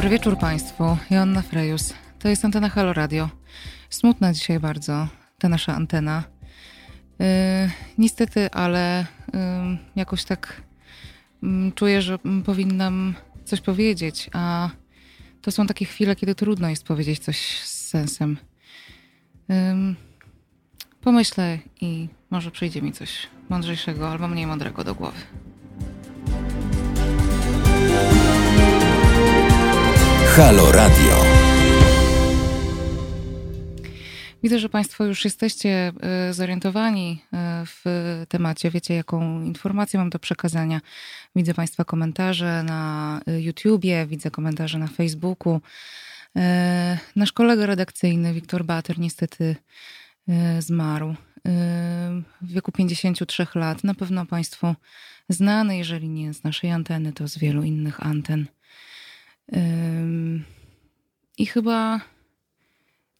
Dobry wieczór Państwu. Joanna Frejus. To jest antena Halo Radio. Smutna dzisiaj bardzo ta nasza antena. Yy, niestety, ale yy, jakoś tak yy, czuję, że powinnam coś powiedzieć, a to są takie chwile, kiedy trudno jest powiedzieć coś z sensem. pomyślę i może przyjdzie mi coś mądrzejszego albo mniej mądrego do głowy. Halo Radio. Widzę, że Państwo już jesteście e, zorientowani e, w temacie, wiecie, jaką informację mam do przekazania. Widzę Państwa komentarze na e, YouTubie, widzę komentarze na Facebooku. Nasz kolega redakcyjny, Wiktor Bater, niestety zmarł w wieku 53 lat. Na pewno Państwu znany, jeżeli nie z naszej anteny, to z wielu innych anten. I chyba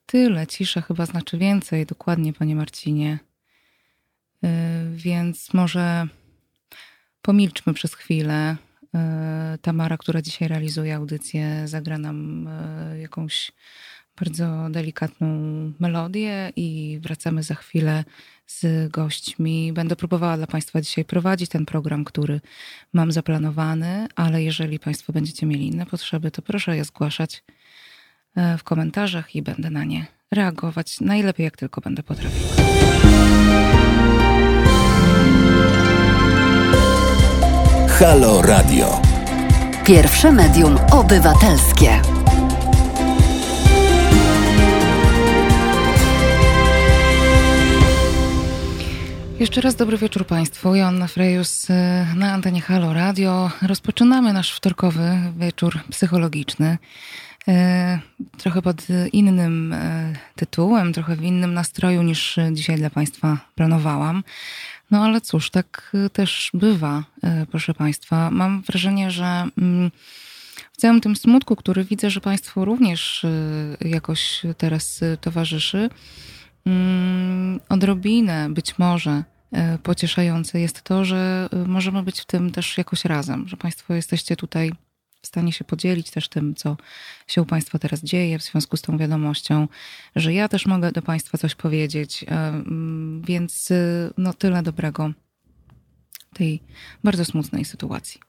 tyle. Cisza chyba znaczy więcej, dokładnie, panie Marcinie. Yy, więc może pomilczmy przez chwilę. Yy, Tamara, która dzisiaj realizuje audycję, zagra nam yy, jakąś bardzo delikatną melodię i wracamy za chwilę z gośćmi. Będę próbowała dla Państwa dzisiaj prowadzić ten program, który mam zaplanowany, ale jeżeli Państwo będziecie mieli inne potrzeby, to proszę je zgłaszać e, w komentarzach i będę na nie reagować najlepiej, jak tylko będę potrafiła. Halo Radio. Pierwsze medium obywatelskie. Jeszcze raz dobry wieczór Państwu. Joanna Frejus y, na antenie Halo Radio. Rozpoczynamy nasz wtorkowy wieczór psychologiczny. Y, trochę pod innym y, tytułem, trochę w innym nastroju niż dzisiaj dla Państwa planowałam. No ale cóż, tak też bywa, proszę Państwa. Mam wrażenie, że mm, w całym tym smutku, który widzę, że Państwu również jakoś teraz towarzyszy, Mm, odrobinę być może pocieszające jest to, że e, możemy być w tym też jakoś razem, że Państwo jesteście tutaj w stanie się podzielić też tym, co się u Państwa teraz dzieje w związku z tą wiadomością, że ja też mogę do Państwa coś powiedzieć. E, mm, więc no tyle dobrego tej bardzo smutnej sytuacji.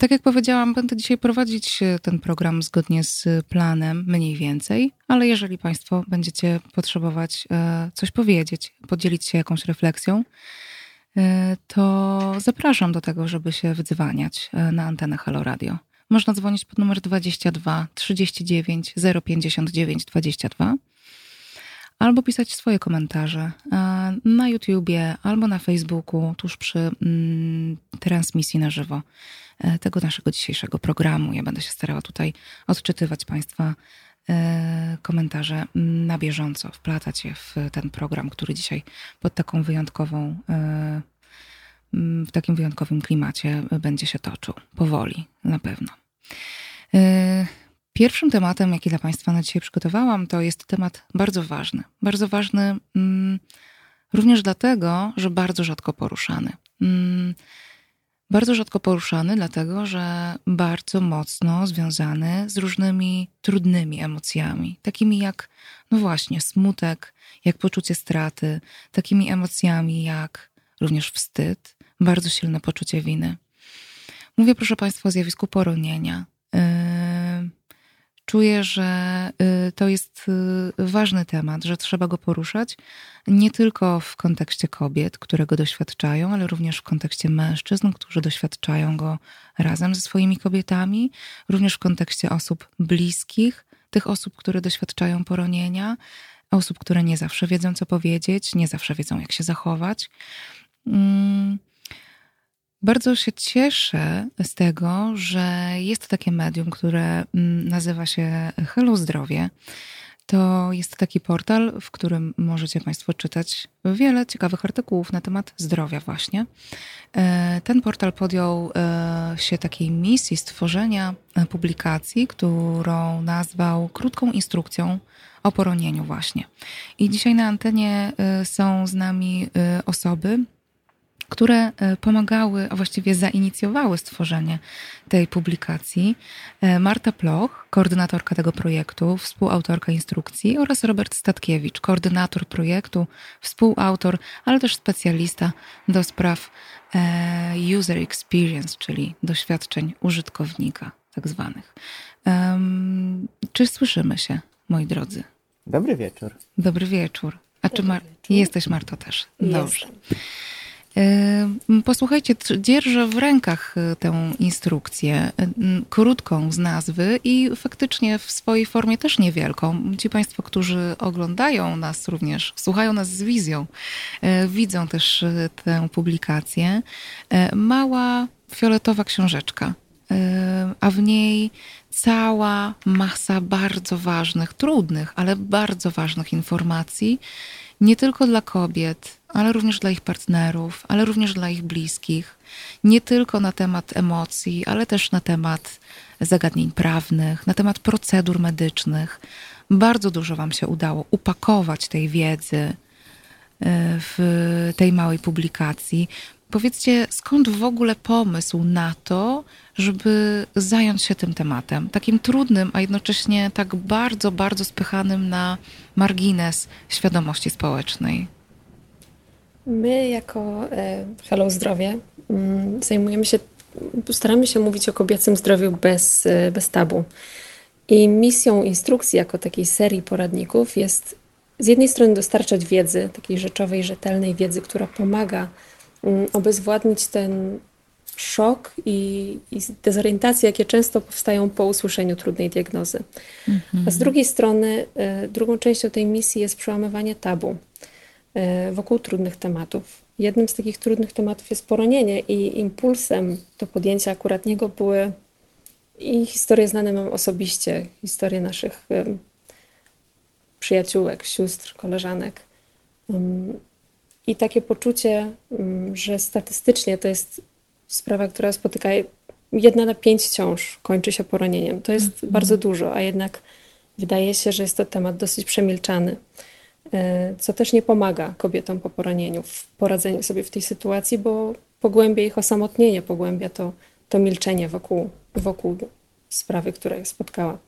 Tak jak powiedziałam, będę dzisiaj prowadzić e, ten program zgodnie z planem, mniej więcej, ale jeżeli Państwo będziecie potrzebować e, coś powiedzieć, podzielić się jakąś refleksją, e, to zapraszam do tego, żeby się wydzwaniać na antenę Halo Radio. Można dzwonić pod numer 22 39 059 22 albo pisać swoje komentarze na YouTubie albo na Facebooku tuż przy mm, transmisji na żywo. E, tego naszego dzisiejszego programu. Ja będę się starała tutaj odczytywać Państwa e, komentarze na bieżąco, wplatać je w ten program, który dzisiaj pod taką wyjątkową, e, w takim wyjątkowym klimacie będzie się toczył. Powoli, na pewno. Pierwszym tematem, jaki dla Państwa na dzisiaj przygotowałam, to jest temat bardzo ważny. Bardzo ważny również dlatego, że bardzo rzadko poruszany. Bardzo rzadko poruszany, dlatego że bardzo mocno związany z różnymi trudnymi emocjami, takimi jak, no właśnie, smutek, jak poczucie straty, takimi emocjami jak również wstyd, bardzo silne poczucie winy. Mówię, proszę Państwa, o zjawisku poronienia. Czuję, że y, to jest y, ważny temat, że trzeba go poruszać nie tylko w kontekście kobiet, które go doświadczają, ale również w kontekście mężczyzn, którzy doświadczają go razem ze swoimi kobietami, również w kontekście osób bliskich, tych osób, które doświadczają poronienia, osób, które nie zawsze wiedzą, co powiedzieć, nie zawsze wiedzą, jak się zachować. Mm. Bardzo się cieszę z tego, że jest takie medium, które mm, nazywa się Hello Zdrowie. To jest taki portal, w którym możecie Państwo czytać wiele ciekawych artykułów na temat zdrowia, właśnie. E, ten portal podjął e, się takiej misji stworzenia e, publikacji, którą nazwał krótką instrukcją o poronieniu, właśnie. I dzisiaj na antenie są z nami osoby, które e, pomagały, a właściwie zainicjowały stworzenie tej publikacji. E, Marta Ploch, koordynatorka tego projektu, współautorka instrukcji oraz Robert Statkiewicz, koordynator projektu, współautor, ale też specjalista do spraw e, user experience, czyli doświadczeń użytkownika tak zwanych. Czy słyszymy się, moi drodzy? Dobry wieczór. Dobry wieczór. A Dobry czy Mar- jesteś Marto też? Dobrze. Jestem. Posłuchajcie, dzierżę w rękach y, tę instrukcję, krótką z nazwy i faktycznie w swojej formie też niewielką. Ci Państwo, którzy oglądają nas również, słuchają nas z wizją, y, widzą też tę publikację. Mała fioletowa książeczka, a w niej cała masa bardzo ważnych, trudnych, ale bardzo ważnych informacji, nie tylko dla kobiet, ale również dla ich partnerów, ale również dla ich bliskich. Nie tylko na temat emocji, ale też na temat zagadnień prawnych, na temat procedur medycznych. Bardzo dużo Wam się udało upakować tej wiedzy e, w tej małej publikacji. Powiedzcie, skąd w ogóle pomysł na to, żeby zająć się tym tematem, takim trudnym, a jednocześnie tak bardzo, bardzo spychanym na margines świadomości społecznej? My jako e, Hello Zdrowie mm, zajmujemy się, staramy się mówić o kobiecym zdrowiu bez, e, bez tabu. I misją instrukcji jako takiej serii poradników jest z jednej strony dostarczać wiedzy, takiej rzeczowej, rzetelnej wiedzy, która pomaga mm, obezwładnić ten szok i, i dezorientacje, jakie często powstają po usłyszeniu trudnej diagnozy. Mhm. A z drugiej strony, e, drugą częścią tej misji jest przełamywanie tabu wokół trudnych tematów. Jednym z takich trudnych tematów jest poronienie i impulsem do podjęcia akurat niego były i historie znane mam osobiście, historie naszych e, przyjaciółek, sióstr, koleżanek. I takie poczucie, że statystycznie to jest sprawa, która spotyka jedna na pięć ciąż kończy się poronieniem. To jest mhm. bardzo dużo, a jednak wydaje się, że jest to temat dosyć przemilczany, co też nie pomaga kobietom po poronieniu w poradzeniu sobie w tej sytuacji, bo pogłębia ich osamotnienie, pogłębia to, to milczenie wokół, wokół sprawy, która ich spotkała.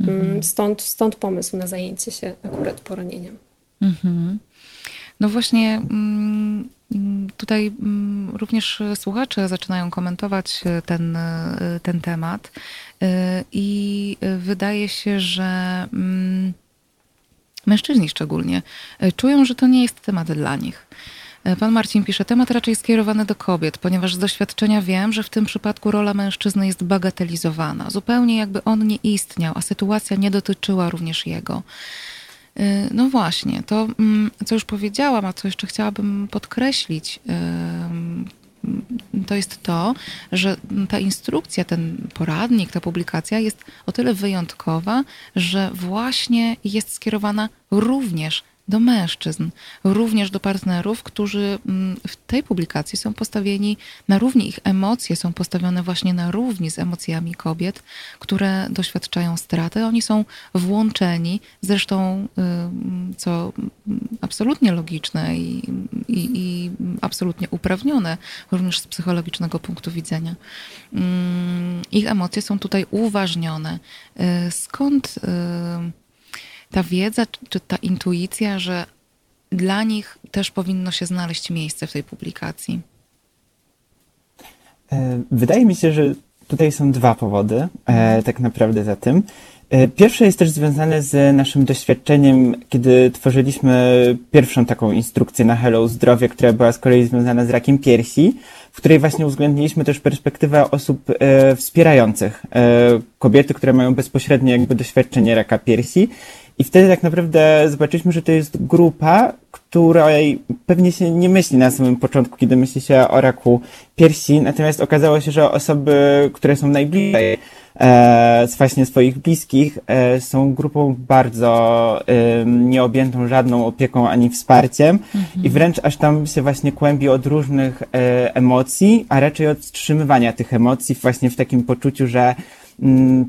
Mm, mhm. Stąd, stąd pomysł na zajęcie się akurat poronieniem. Mhm. No właśnie, mm, tutaj mm, również słuchacze zaczynają komentować e, ten, e, ten temat e, i wydaje się, że mężczyźni szczególnie czują, że to nie jest temat dla nich. Pan Marcin pisze, temat raczej skierowany do kobiet, ponieważ z doświadczenia wiem, że w tym przypadku rola mężczyzny jest bagatelizowana, zupełnie jakby on nie istniał, a sytuacja nie dotyczyła również jego. Y, no właśnie, to mm, co już powiedziałam, a co jeszcze chciałabym podkreślić, to jest to, że ta instrukcja, ten poradnik, ta publikacja jest o tyle wyjątkowa, że właśnie jest skierowana również do mężczyzn, również do partnerów, którzy mm, w tej publikacji są postawieni na równi, ich emocje są postawione właśnie na równi z emocjami kobiet, które doświadczają straty. Oni są włączeni, zresztą, co absolutnie logiczne i, i, i absolutnie uprawnione, również z psychologicznego punktu widzenia. Ich emocje są tutaj uważnione. Y, skąd y, ta wiedza, czy ta intuicja, że dla nich też powinno się znaleźć miejsce w tej publikacji? E, wydaje mi się, że tutaj są dwa powody, e, tak naprawdę za tym. E, pierwsze jest też związane z naszym doświadczeniem, kiedy tworzyliśmy pierwszą taką instrukcję na Hello Zdrowie, która była z kolei związana z rakiem piersi, w której właśnie uwzględniliśmy też perspektywę osób wspierających kobiety, które mają bezpośrednie jakby doświadczenie raka piersi i wtedy tak naprawdę zobaczyliśmy, że to jest grupa, której pewnie się nie myśli na samym początku, kiedy myśli się o raku piersi, natomiast okazało się, że osoby, które są najbliżej e, właśnie swoich bliskich, e, są grupą bardzo e, nieobjętą żadną opieką ani wsparciem mhm. i wręcz aż tam się właśnie kłębi od różnych e, emocji, a raczej od wstrzymywania tych emocji właśnie w takim poczuciu, że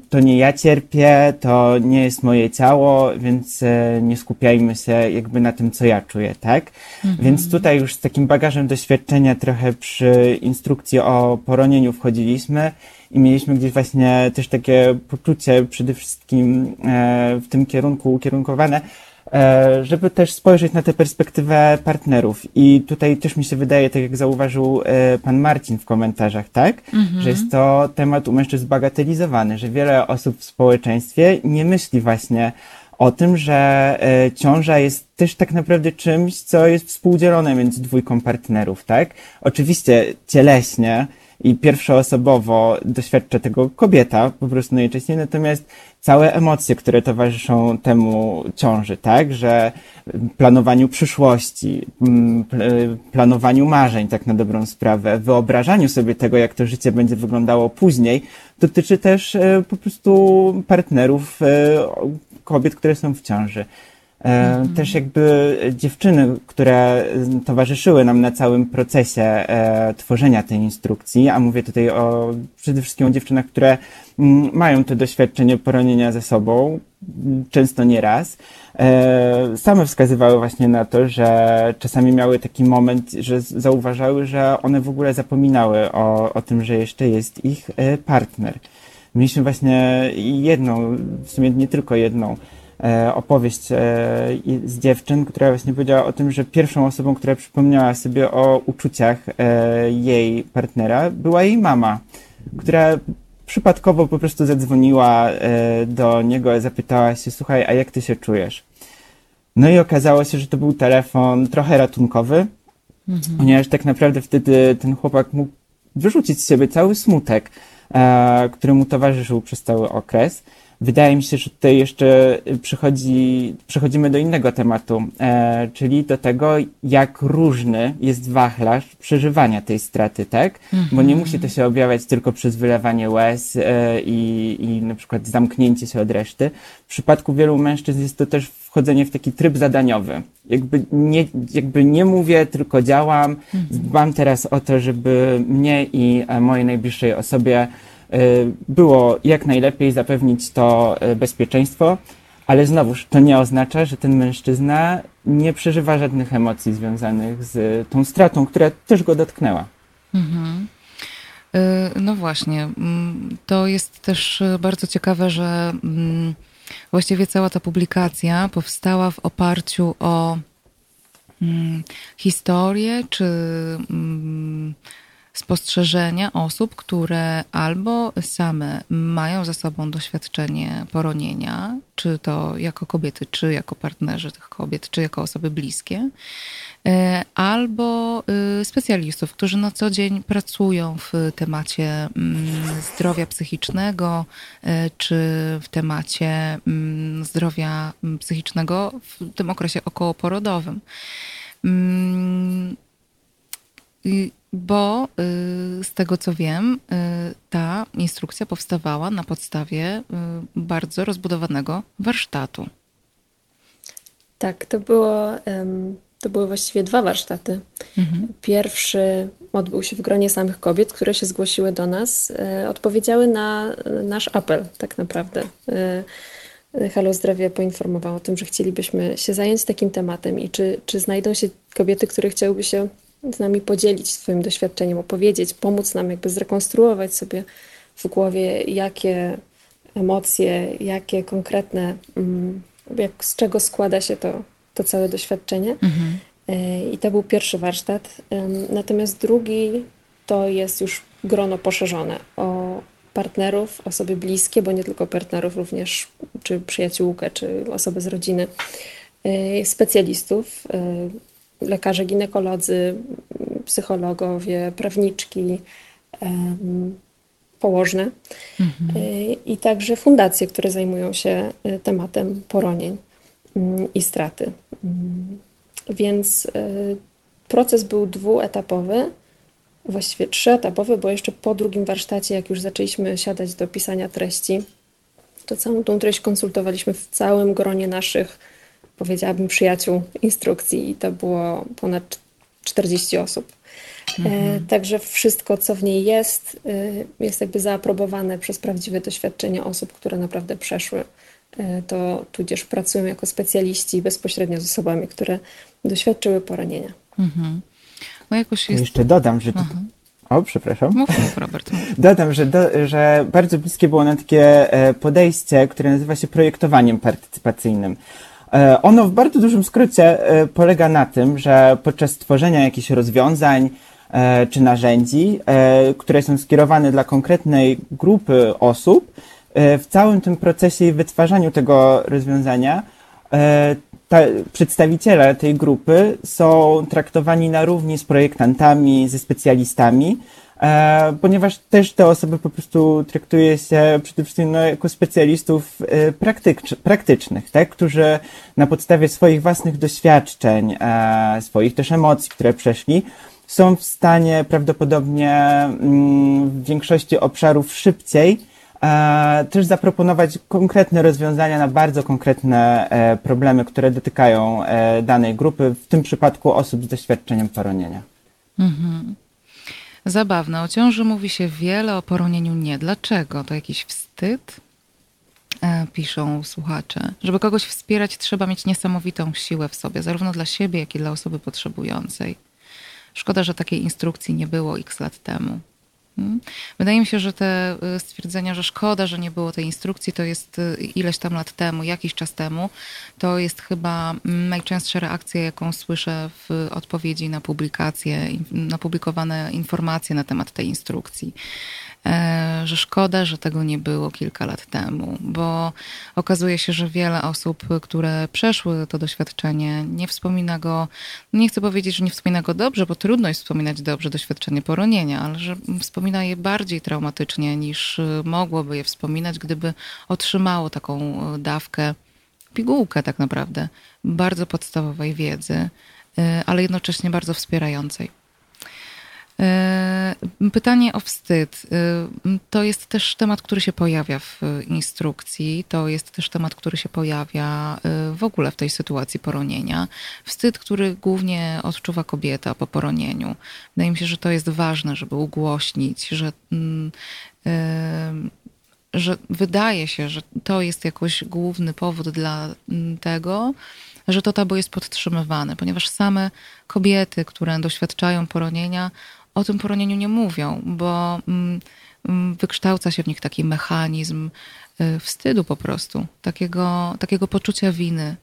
to nie ja cierpię, to nie jest moje ciało, więc e, nie skupiajmy się jakby na tym, co ja czuję, tak? Mhm. Więc tutaj już z takim bagażem doświadczenia trochę przy instrukcji o poronieniu wchodziliśmy i mieliśmy gdzieś właśnie też takie poczucie przede wszystkim e, w tym kierunku ukierunkowane, żeby też spojrzeć na tę perspektywę partnerów. I tutaj też mi się wydaje, tak jak zauważył e, pan Marcin w komentarzach, tak? Mhm. Że jest to temat u mężczyzn zbagatelizowany, że wiele osób w społeczeństwie nie myśli właśnie o tym, że e, ciąża jest też tak naprawdę czymś, co jest współdzielone między dwójką partnerów, tak? Oczywiście cieleśnie i pierwszoosobowo doświadcza tego kobieta po prostu najczęściej, natomiast całe emocje, które towarzyszą temu ciąży, tak, że planowaniu przyszłości, mm, planowaniu marzeń, tak na dobrą sprawę, wyobrażaniu sobie tego, jak to życie będzie wyglądało później, dotyczy też e, po prostu partnerów e, kobiet, które są w ciąży. Mhm. Też jakby dziewczyny, które towarzyszyły nam na całym procesie e, tworzenia tej instrukcji, a mówię tutaj o przede wszystkim o dziewczynach, które mm, mają to doświadczenie poronienia ze sobą, często nie raz, e, same wskazywały właśnie na to, że czasami miały taki moment, że zauważały, że one w ogóle zapominały o, o tym, że jeszcze jest ich e, partner. Mieliśmy właśnie jedną, w sumie nie tylko jedną, E, opowieść e, z dziewczyn, która właśnie powiedziała o tym, że pierwszą osobą, która przypomniała sobie o uczuciach e, jej partnera, była jej mama, która przypadkowo po prostu zadzwoniła do niego i zapytała się, słuchaj, a jak ty się czujesz? No i okazało się, że to był telefon trochę ratunkowy, mhm. ponieważ tak naprawdę wtedy ten chłopak mógł wyrzucić z siebie cały smutek, który mu towarzyszył przez cały okres. Wydaje mi się, że tutaj jeszcze przychodzi, przechodzimy do innego tematu, e, czyli do tego, jak różny jest wachlarz przeżywania tej straty, tak? Mhm. Bo nie musi to się objawiać tylko przez wylewanie łez e, i, i na przykład zamknięcie się od reszty. W przypadku wielu mężczyzn jest to też wchodzenie w taki tryb zadaniowy. Jakby nie, jakby nie mówię, tylko działam. Mhm. Dbam teraz o to, żeby mnie i e, mojej najbliższej osobie było jak najlepiej zapewnić to e, bezpieczeństwo, ale znowuż to nie oznacza, że ten mężczyzna nie przeżywa żadnych emocji związanych z tą stratą, która też go dotknęła. Mhm. E, no właśnie, mm, to jest też bardzo ciekawe, że mm, właściwie cała ta publikacja powstała w oparciu o mm, historię czy spostrzeżenia osób, które albo same mają za sobą doświadczenie poronienia, czy to jako kobiety, czy jako partnerzy tych kobiet, czy jako osoby bliskie, e, albo e, specjalistów, którzy na co dzień pracują w temacie mm, zdrowia psychicznego, e, czy w temacie mm, zdrowia mm, psychicznego w tym okresie okołoporodowym bo y, z tego co wiem, y, ta instrukcja powstawała na podstawie y, bardzo rozbudowanego warsztatu. Tak, to było. To były właściwie dwa warsztaty. Mhm. Pierwszy odbył się w gronie samych kobiet, które się zgłosiły do nas, odpowiedziały na nasz apel, tak naprawdę. Halo Zdrowie poinformowało o tym, że chcielibyśmy się zająć takim tematem i czy, czy znajdą się kobiety, które chciałyby się z nami podzielić swoim doświadczeniem, opowiedzieć, pomóc nam jakby zrekonstruować sobie w głowie, jakie emocje, jakie konkretne, mm, jak, z czego składa się to, to całe doświadczenie. Mhm. E, I to był pierwszy warsztat. Natomiast drugi to jest już grono poszerzone o partnerów, osoby bliskie, bo nie tylko partnerów, również czy przyjaciółkę, czy osoby z rodziny, e, specjalistów, e, lekarze ginekolodzy, psychologowie, prawniczki, położne mhm. i także fundacje, które zajmują się e, tematem poronień mm, i straty. Mm, więc e, proces był dwuetapowy, właściwie trzyetapowy, bo jeszcze po drugim warsztacie, jak już zaczęliśmy siadać do pisania treści, to całą tą treść konsultowaliśmy w całym gronie naszych powiedziałabym, przyjaciół instrukcji i to było ponad 40 osób. Mhm. Także wszystko, co w niej jest, jest jakby zaaprobowane przez prawdziwe doświadczenie osób, które naprawdę przeszły to, tudzież pracują jako specjaliści bezpośrednio z osobami, które doświadczyły poranienia. Mhm. No jakoś jest... Jeszcze dodam, że... O, przepraszam. Mów, mów Robert. Mów. Dodam, że, do, że bardzo bliskie było nam takie e, podejście, które nazywa się projektowaniem partycypacyjnym. E, ono w bardzo dużym skrócie e, polega na tym, że podczas tworzenia jakichś rozwiązań czy narzędzi, które są skierowane dla konkretnej grupy osób, w całym tym procesie i wytwarzaniu tego rozwiązania ta, przedstawiciele tej grupy są traktowani na równi z projektantami, ze specjalistami, e, ponieważ też te osoby po prostu traktuje się przede wszystkim no, jako specjalistów e, praktycz, praktycznych, tak? którzy na podstawie swoich własnych doświadczeń, e, swoich też emocji, które przeszli, są w stanie prawdopodobnie mm, w większości obszarów szybciej E, też zaproponować konkretne rozwiązania na bardzo konkretne e, problemy, które dotykają e, danej grupy, w tym przypadku osób z doświadczeniem poronienia. Mhm. Zabawne. O ciąży mówi się wiele, o poronieniu nie. Dlaczego? To jakiś wstyd? Piszą słuchacze. Żeby kogoś wspierać, trzeba mieć niesamowitą siłę w sobie, zarówno dla siebie, jak i dla osoby potrzebującej. Szkoda, że takiej instrukcji nie było x lat temu. Mhm. Wydaje mi się, że te y, stwierdzenia, że szkoda, że nie było tej instrukcji, to jest y, ileś tam lat temu, jakiś czas temu, to jest chyba najczęstsza reakcja, jaką słyszę w odpowiedzi na publikacje, na publikowane informacje na temat tej instrukcji. E, że szkoda, że tego nie było kilka lat temu, bo okazuje się, że wiele osób, które przeszły to doświadczenie, nie wspomina go, nie chcę powiedzieć, że nie wspomina go dobrze, bo trudno jest wspominać dobrze doświadczenie poronienia, ale że wspomina je bardziej traumatycznie niż mogłoby je wspominać, gdyby otrzymało taką dawkę, pigułkę tak naprawdę, bardzo podstawowej wiedzy, e, ale jednocześnie bardzo wspierającej. E, pytanie o wstyd. E, to jest też temat, który się pojawia w instrukcji. To jest też temat, który się pojawia e, w ogóle w tej sytuacji poronienia. Wstyd, który głównie odczuwa kobieta po poronieniu. Wydaje mi się, że to jest ważne, żeby ugłośnić, że mm, że wydaje się, że to jest jakoś główny powód dla mm, tego, że to tabu jest podtrzymywane, ponieważ same kobiety, które doświadczają poronienia, o tym poronieniu nie mówią, bo mm, mm, wykształca się w nich taki mechanizm y, wstydu po prostu, takiego, takiego poczucia winy,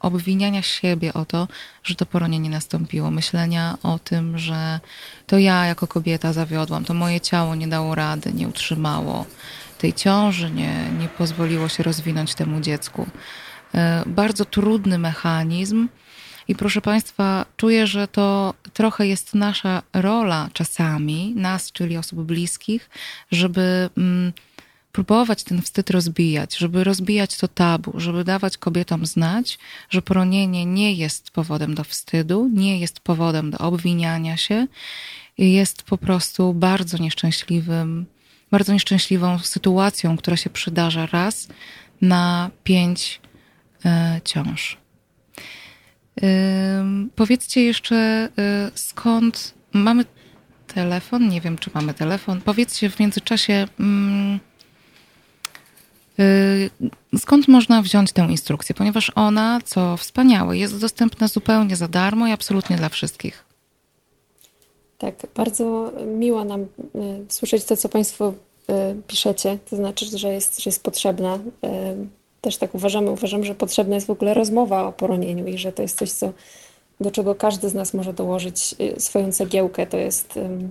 obwiniania siebie o to, że to poronienie nastąpiło, myślenia o tym, że to ja jako kobieta zawiodłam, to moje ciało nie dało rady, nie utrzymało tej ciąży, nie, nie pozwoliło się rozwinąć temu dziecku. Y, bardzo trudny mechanizm, i proszę Państwa, czuję, że to trochę jest nasza rola czasami, nas, czyli osób bliskich, żeby mm, próbować ten wstyd rozbijać, żeby rozbijać to tabu, żeby dawać kobietom znać, że poronienie nie jest powodem do wstydu, nie jest powodem do obwiniania się, jest po prostu bardzo nieszczęśliwym, bardzo nieszczęśliwą sytuacją, która się przydarza raz na pięć e, ciąż. Powiedzcie jeszcze, y, skąd mamy telefon? Nie wiem, czy mamy telefon. Powiedzcie w międzyczasie, y, skąd można wziąć tę instrukcję, ponieważ ona, co wspaniałe, jest dostępna zupełnie za darmo i absolutnie dla wszystkich. Tak, bardzo miło nam y, słyszeć to, co Państwo piszecie, to znaczy, że jest, że jest potrzebna też tak uważamy, uważam, że potrzebna jest w ogóle rozmowa o poronieniu i że to jest coś, co, do czego każdy z nas może dołożyć y, swoją cegiełkę. To jest um,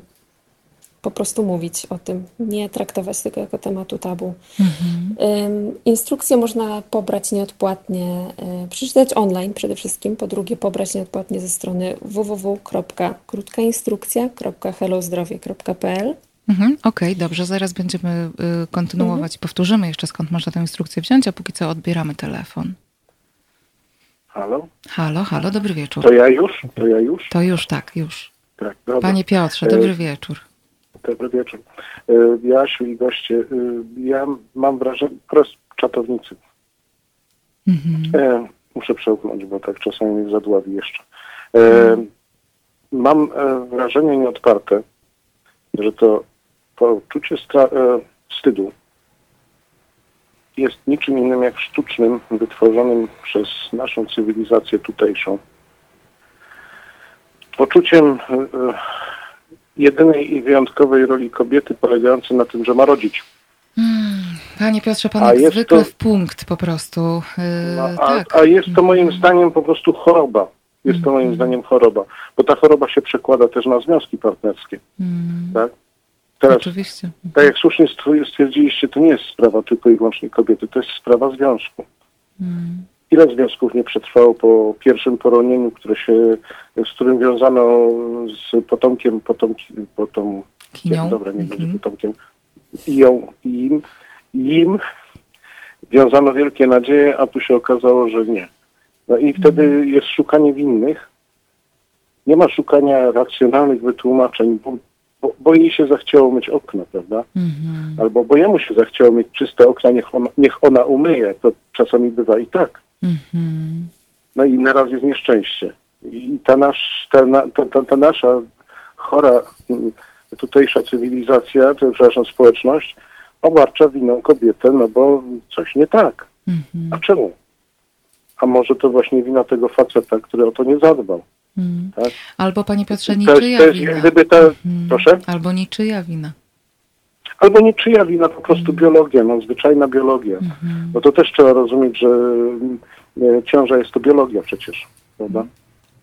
po prostu mówić o tym, nie traktować tego jako tematu tabu. Mhm. Um, instrukcje można pobrać nieodpłatnie, um, przeczytać online przede wszystkim, po drugie pobrać nieodpłatnie ze strony www.krótkainstrukcja.hellozdrowie.pl Mhm, Okej, okay, dobrze, zaraz będziemy y, kontynuować i powtórzymy jeszcze skąd można tę instrukcję wziąć, a póki co odbieramy telefon. Halo? Halo, halo, dobry wieczór. To ja już? To ja już? To już, tak, już. Tak, Panie Piotrze, dobry wieczór. Dobry wieczór. E, Jasiu i goście, e, ja mam wrażenie, prost czatownicy. Mhm. E, muszę przełknąć, bo tak czasami mnie zadławi jeszcze. Mhm mam e, wrażenie nieodparte, że to poczucie stra- e, wstydu jest niczym innym jak sztucznym, wytworzonym przez naszą cywilizację tutejszą. Poczuciem e, jedynej i wyjątkowej roli kobiety polegającej na tym, że ma rodzić. Mm, Panie Piotrze, pan A jak zwykle to- w punkt po prostu. Yy, No, a, tak. a jest to moim zdaniem po prostu choroba. Jest to moim zdaniem choroba, bo ta choroba się przekłada też na związki partnerskie. Mm, Tak? Teraz, Oczywiście. tak jak słusznie stw- stwierdziliście, to nie jest sprawa tylko i wyłącznie kobiety, to jest sprawa związku. Mm, Ile związków nie przetrwało po pierwszym poronieniu, które się, z którym wiązano z potomkiem, potomki, potom, Kinią. dobra, nie będzie Mhm. potomkiem, i ją, i im, im wiązano wielkie nadzieje, a tu się okazało, że nie. No i wtedy Mhm. jest szukanie winnych. Nie ma szukania racjonalnych wytłumaczeń, bo, bo, bo jej się zachciało myć okna, prawda? Mhm. Albo bo jemu się zachciało mieć czyste okna, niech ona, niech ona umyje. To czasami bywa i tak. Mhm. No i naraz jest nieszczęście. I ta, nasz, ta, na- ta, ta, ta nasza chora mm, tutejsza cywilizacja, przepraszam, społeczność, obarcza winą kobietę, no bo coś nie tak. Mhm. A czemu? A może to właśnie wina tego faceta, który o to nie zadbał. Mhm. Tak? Albo panie Piotrze, To niczyja to jest wina. gdyby ta, Mhm. proszę? Albo niczyja wina. Albo niczyja wina, po prostu biologia, no zwyczajna biologia. Mhm. Bo to też trzeba rozumieć, że mm, e, ciąża jest to biologia przecież, prawda?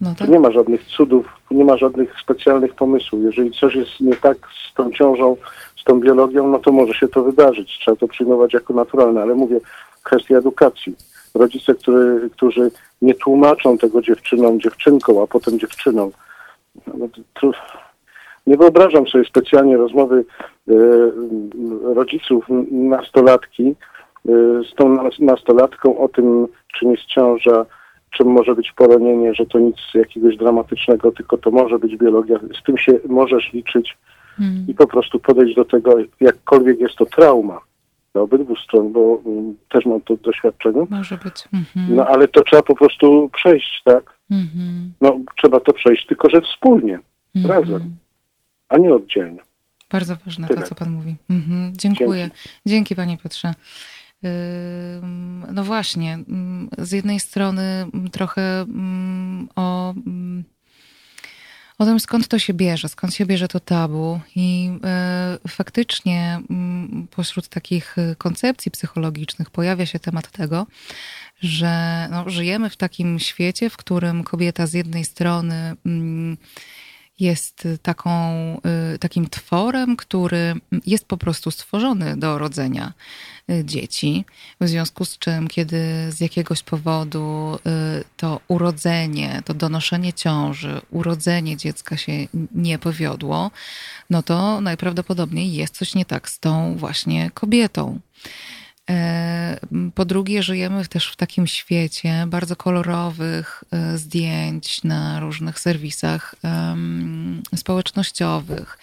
No Tu tak. nie ma żadnych cudów, nie ma żadnych specjalnych pomysłów. Jeżeli coś jest nie tak z tą ciążą, z tą biologią, no to może się to wydarzyć. Trzeba to przyjmować jako naturalne, ale mówię, kwestia edukacji. Rodzice, który, którzy nie tłumaczą tego dziewczynom, dziewczynką, a potem. No to, nie wyobrażam sobie specjalnie rozmowy e, rodziców nastolatki e, z tą nas- nastolatką o tym, czym jest ciąża, czym może być poronienie, że to nic jakiegoś dramatycznego, tylko to może być biologia. Z tym się możesz liczyć Mhm. i po prostu podejść do tego, jakkolwiek jest to trauma dla obydwu stron, bo mm, też mam to doświadczenie. Może być. Mhm. No ale to trzeba po prostu przejść, tak? Mhm. No trzeba to przejść, tylko że wspólnie, Mhm. razem, a nie oddzielnie. Bardzo ważne to, Tyle. co pan mówi. Mhm. Dziękuję. Dzięki. panie Piotrze. No właśnie, z jednej strony ym, trochę ym, o, o tym, skąd to się bierze, skąd się bierze to tabu. I y, faktycznie ym, pośród takich y, koncepcji psychologicznych pojawia się temat tego, że no, żyjemy w takim świecie, w którym kobieta z jednej strony ym, jest taką, y, takim tworem, który jest po prostu stworzony do rodzenia y, dzieci. W związku z czym, kiedy z jakiegoś powodu y, to urodzenie, to donoszenie ciąży, urodzenie dziecka się nie powiodło, no to najprawdopodobniej jest coś nie tak z tą właśnie kobietą. E, Po drugie, żyjemy też w takim świecie bardzo kolorowych e, zdjęć na różnych serwisach społecznościowych.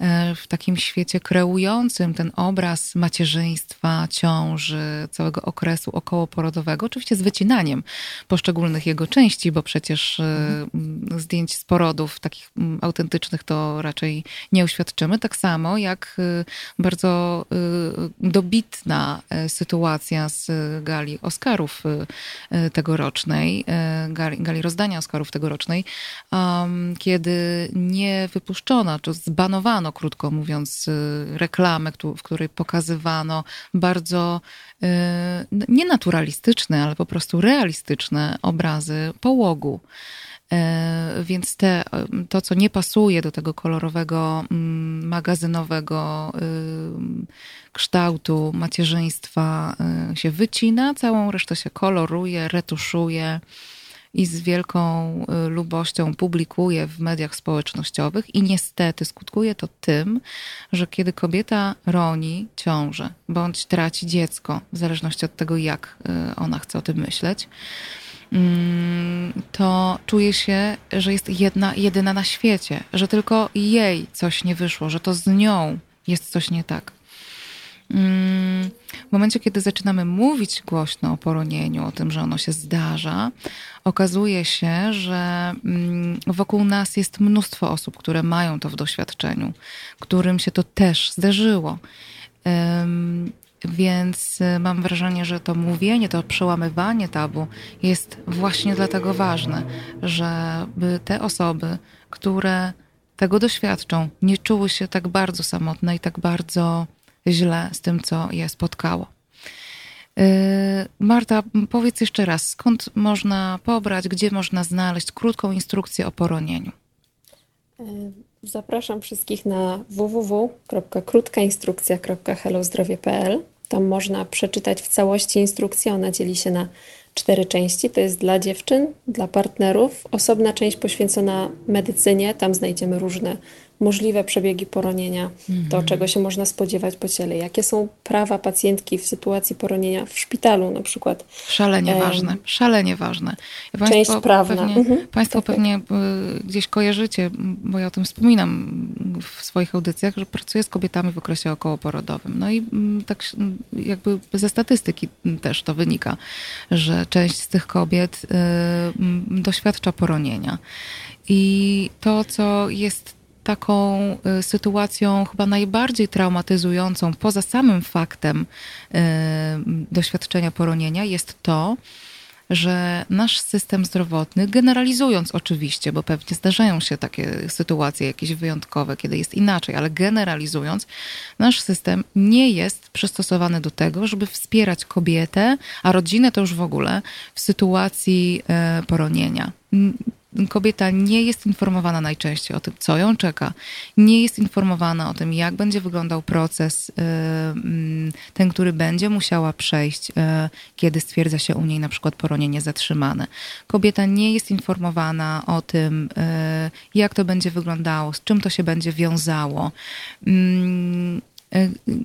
E, W takim świecie kreującym ten obraz macierzyństwa, ciąży, całego okresu okołoporodowego, oczywiście z wycinaniem poszczególnych jego części, bo przecież e, m, zdjęć z porodów takich autentycznych to raczej nie uświadczymy. Tak samo jak e, bardzo dobitna sytuacja z gali Oscarów tegorocznej, gali, gali rozdania Oscarów tegorocznej, kiedy nie wypuszczono, czy zbanowano, krótko mówiąc, y, reklamę, w której pokazywano bardzo y, nienaturalistyczne, ale po prostu realistyczne obrazy połogu. E, Więc te, to, co nie pasuje do tego kolorowego, mm, magazynowego kształtu macierzyństwa, y, się wycina, całą resztę się koloruje, retuszuje i z wielką y, lubością publikuje w mediach społecznościowych i niestety skutkuje to tym, że kiedy kobieta roni ciążę bądź traci dziecko, w zależności od tego, jak y, ona chce o tym myśleć, mm, to czuje się, że jest jedna, jedyna na świecie, że tylko jej coś nie wyszło, że to z nią jest coś nie tak. Mm, w momencie, kiedy zaczynamy mówić głośno o poronieniu, o tym, że ono się zdarza, okazuje się, że mm, wokół nas jest mnóstwo osób, które mają to w doświadczeniu, którym się to też zdarzyło. Więc y, mam wrażenie, że to mówienie, to przełamywanie tabu jest właśnie dlatego ważne, żeby te osoby, które tego doświadczą, nie czuły się tak bardzo samotne i tak bardzo źle z tym, co je spotkało. Y, Marta, powiedz jeszcze raz, skąd można pobrać, gdzie można znaleźć krótką instrukcję o poronieniu? Y, zapraszam wszystkich na www.krótkainstrukcja.hellozdrowie.pl. Tam można przeczytać w całości instrukcję. Ona dzieli się na cztery części. To jest dla dziewczyn, dla partnerów, osobna część poświęcona medycynie. Tam znajdziemy różne możliwe przebiegi poronienia, mhm. to czego się można spodziewać po ciele, jakie są prawa pacjentki w sytuacji poronienia w szpitalu na przykład. Szalenie um, ważne, szalenie ważne. Państwo część prawna. Pewnie, mhm. Państwo tak, tak. pewnie tak. gdzieś kojarzycie, bo ja o tym wspominam w swoich audycjach, że pracuję z kobietami w okresie okołoporodowym. No i tak jakby ze statystyki też to wynika, że część z tych kobiet y, doświadcza poronienia. I to, co jest taką y, sytuacją chyba najbardziej traumatyzującą, poza samym faktem y, doświadczenia poronienia, jest to, że nasz system zdrowotny, generalizując oczywiście, bo pewnie zdarzają się takie sytuacje jakieś wyjątkowe, kiedy jest inaczej, ale generalizując, nasz system nie jest przystosowany do tego, żeby wspierać kobietę, a rodzinę to już w ogóle, w sytuacji y, poronienia kobieta nie jest informowana najczęściej o tym, co ją czeka, nie jest informowana o tym, jak będzie wyglądał proces, y, mm, ten, który będzie musiała przejść, y, kiedy stwierdza się u niej na przykład poronienie zatrzymane. Kobieta nie jest informowana o tym, y, jak to będzie wyglądało, z czym to się będzie wiązało mm,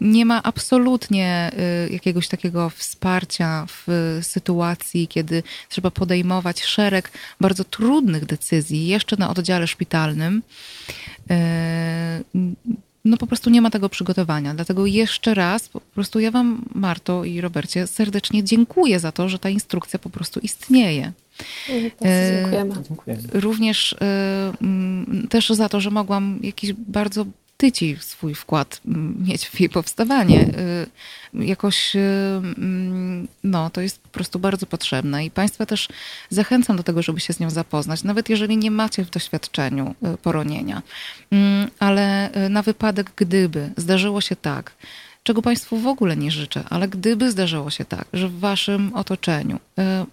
nie ma absolutnie y, jakiegoś takiego wsparcia w sytuacji, kiedy trzeba podejmować szereg bardzo trudnych decyzji, jeszcze na oddziale szpitalnym. Y, no po prostu nie ma tego przygotowania. Dlatego jeszcze raz, po prostu ja Wam, Marto i Robercie, serdecznie dziękuję za to, że ta instrukcja po prostu istnieje. Dziękujemy. Również też za to, że mogłam jakiś bardzo tyci swój wkład mieć w jej powstawanie. Y, jakoś, y, mm, no, to jest po prostu bardzo potrzebne i Państwa też zachęcam do tego, żeby się z nią zapoznać, nawet jeżeli nie macie w doświadczeniu y, poronienia. Mm, ale na wypadek, gdyby zdarzyło się tak, czego Państwu w ogóle nie życzę, ale gdyby zdarzyło się tak, że w Waszym otoczeniu e,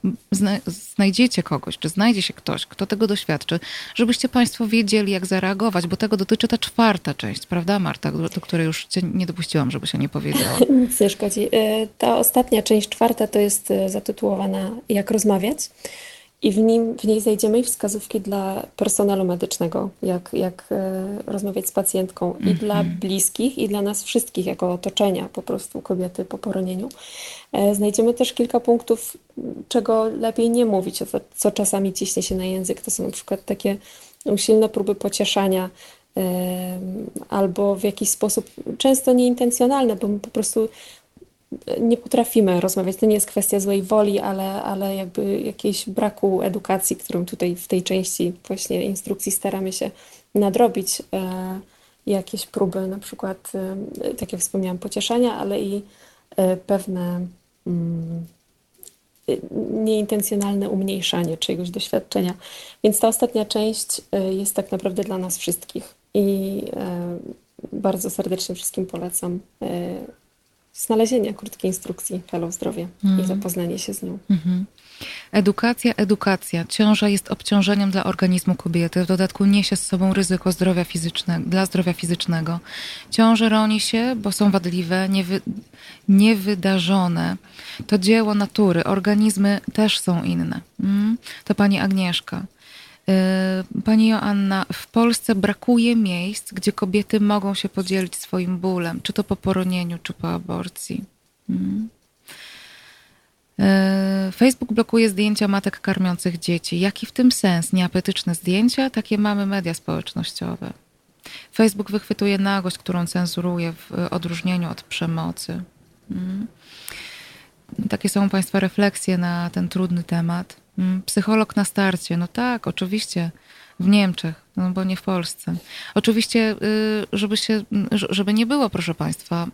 znajdziecie kogoś, czy znajdzie się ktoś, kto tego doświadczy, żebyście Państwo wiedzieli, jak zareagować, bo tego dotyczy ta czwarta część, prawda, Marta, do której już Cię nie dopuściłam, żeby się nie powiedziała. Nic nie szkodzi. E, ta ostatnia część, czwarta, to jest e, zatytułowana Jak rozmawiać. I w, nim, w niej znajdziemy wskazówki dla personelu medycznego, jak, jak e, rozmawiać z pacjentką i mm -hmm. dla bliskich, i dla nas wszystkich, jako otoczenia po prostu kobiety po poronieniu. E, znajdziemy też kilka punktów, czego lepiej nie mówić, co, co czasami ciśnie się na język. To są na przykład takie usilne próby pocieszania, e, albo w jakiś sposób, często nieintencjonalne, bo my po prostu nie potrafimy rozmawiać. To nie jest kwestia złej woli, ale, ale jakby jakiejś braku edukacji, którą tutaj w tej części właśnie instrukcji staramy się nadrobić. E, jakieś próby, na przykład, e, tak jak wspomniałam, pocieszania, ale i e, pewne mm, nieintencjonalne umniejszanie czyjegoś doświadczenia. Więc ta ostatnia część jest tak naprawdę dla nas wszystkich. I bardzo serdecznie wszystkim polecam znalezienia krótkiej instrukcji Hello Zdrowie mm. i mhm. zapoznanie się z nią. Mm-hmm. Edukacja, edukacja. Ciąża jest obciążeniem dla organizmu kobiety. W dodatku niesie z sobą ryzyko zdrowia fizycznego, dla zdrowia fizycznego. Ciąże roni się, bo są wadliwe, niewy, niewydarzone. To dzieło natury. Organizmy też są inne. Mm? To pani Agnieszka. Y, pani Joanna, w Polsce brakuje miejsc, gdzie kobiety mogą się podzielić swoim bólem, czy to po poronieniu, czy po aborcji. Hmm. Y, Facebook blokuje zdjęcia matek karmiących dzieci. Jaki w tym sens? Nieapetyczne zdjęcia? Takie mamy media Mm. Takie są Państwa refleksje na ten trudny temat. Mm, psycholog na starcie, no tak, oczywiście w Niemczech, no bo nie w Polsce. Oczywiście, y, żeby, się, żeby nie było, proszę Państwa,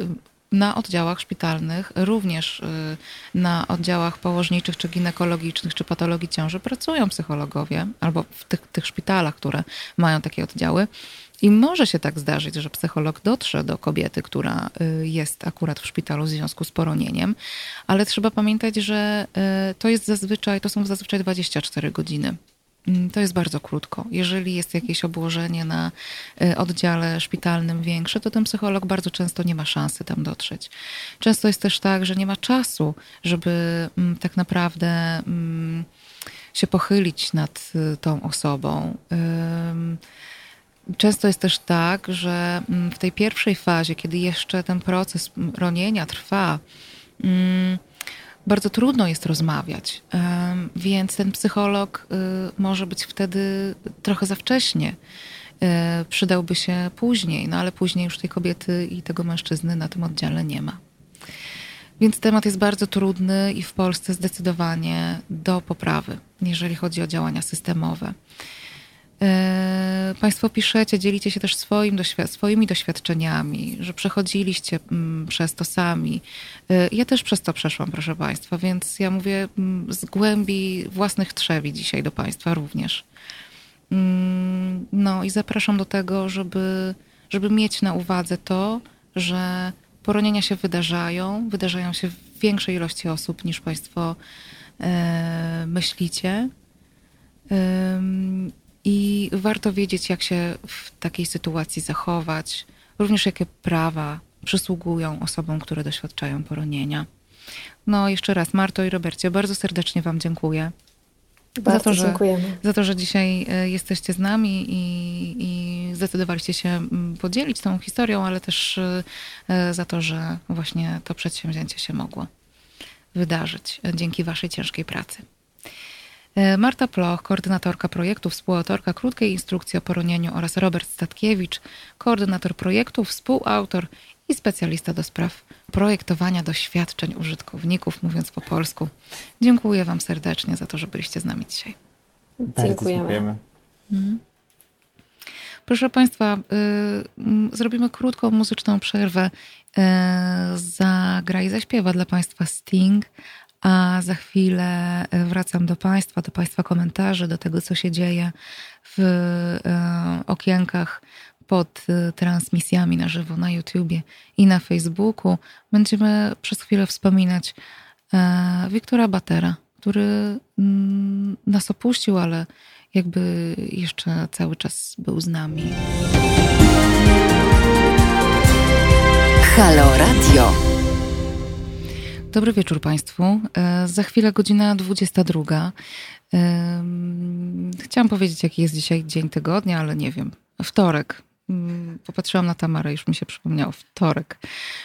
y, na oddziałach szpitalnych, również y, na oddziałach położniczych, czy ginekologicznych, czy patologii ciąży pracują psychologowie, albo w tych, tych szpitalach, które mają takie oddziały. I może się tak zdarzyć, że psycholog dotrze do kobiety, która jest akurat w szpitalu w związku z poronieniem, ale trzeba pamiętać, że to jest zazwyczaj, to są zazwyczaj 24 godziny Mm, to jest bardzo krótko. Jeżeli jest jakieś obłożenie na y, oddziale szpitalnym większe, to ten psycholog bardzo często nie ma szansy tam dotrzeć. Często jest też tak, że nie ma czasu, żeby mm, tak naprawdę mm, się pochylić nad y, tą osobą. Często jest też tak, że w tej pierwszej fazie, kiedy jeszcze ten proces ronienia trwa, bardzo trudno jest rozmawiać, więc ten psycholog y, może być wtedy trochę za wcześnie. Y, przydałby się później, no ale później już tej kobiety i tego mężczyzny na tym oddziale nie ma. Więc temat jest bardzo trudny i w Polsce zdecydowanie do poprawy, jeżeli chodzi o działania systemowe. E, państwo piszecie, dzielicie się też swoim doświad swoimi doświadczeniami, że przechodziliście mm, przez to sami. E, ja też przez to przeszłam, proszę Państwa, więc ja mówię mm, z głębi własnych trzewi dzisiaj do Państwa również. Mm, no i zapraszam do tego, żeby, żeby mieć na uwadze to, że poronienia się wydarzają, wydarzają się w większej ilości osób niż Państwo e, myślicie. I warto wiedzieć, jak się w takiej sytuacji zachować, również jakie prawa przysługują osobom, które doświadczają poronienia. No, jeszcze raz, Marto i Robercie, bardzo serdecznie Wam dziękuję. Bardzo za to, że, dziękujemy. Za to, że dzisiaj e, jesteście z nami i, i zdecydowaliście się mm, podzielić tą historią, ale też e, za to, że właśnie to przedsięwzięcie się mogło wydarzyć e, dzięki Waszej ciężkiej pracy. E, Marta Ploch, koordynatorka projektu, współautorka krótkiej instrukcji o poronieniu oraz Robert Statkiewicz, koordynator projektu, współautor i specjalista do spraw projektowania doświadczeń użytkowników, mówiąc po polsku. Dziękuję Wam serdecznie za to, że byliście z nami dzisiaj. Dziękujemy. dziękujemy. Mhm. Proszę Państwa, y, zrobimy krótką muzyczną przerwę. Y, zagra i zaśpiewa dla Państwa Sting, a za chwilę e, wracam do Państwa, do Państwa komentarzy, do tego, co się dzieje w e, okienkach pod e, transmisjami na żywo na YouTubie i na Facebooku. Będziemy przez chwilę wspominać Wiktora Batera, który mm, nas opuścił, ale jakby jeszcze cały czas był z nami. Halo Radio. Dobry wieczór Państwu. E, za chwilę godzina 22. Chciałam powiedzieć, jaki jest dzisiaj dzień tygodnia, ale nie wiem. Wtorek. Mm, popatrzyłam na Tamarę, już mi się przypomniało. Wtorek,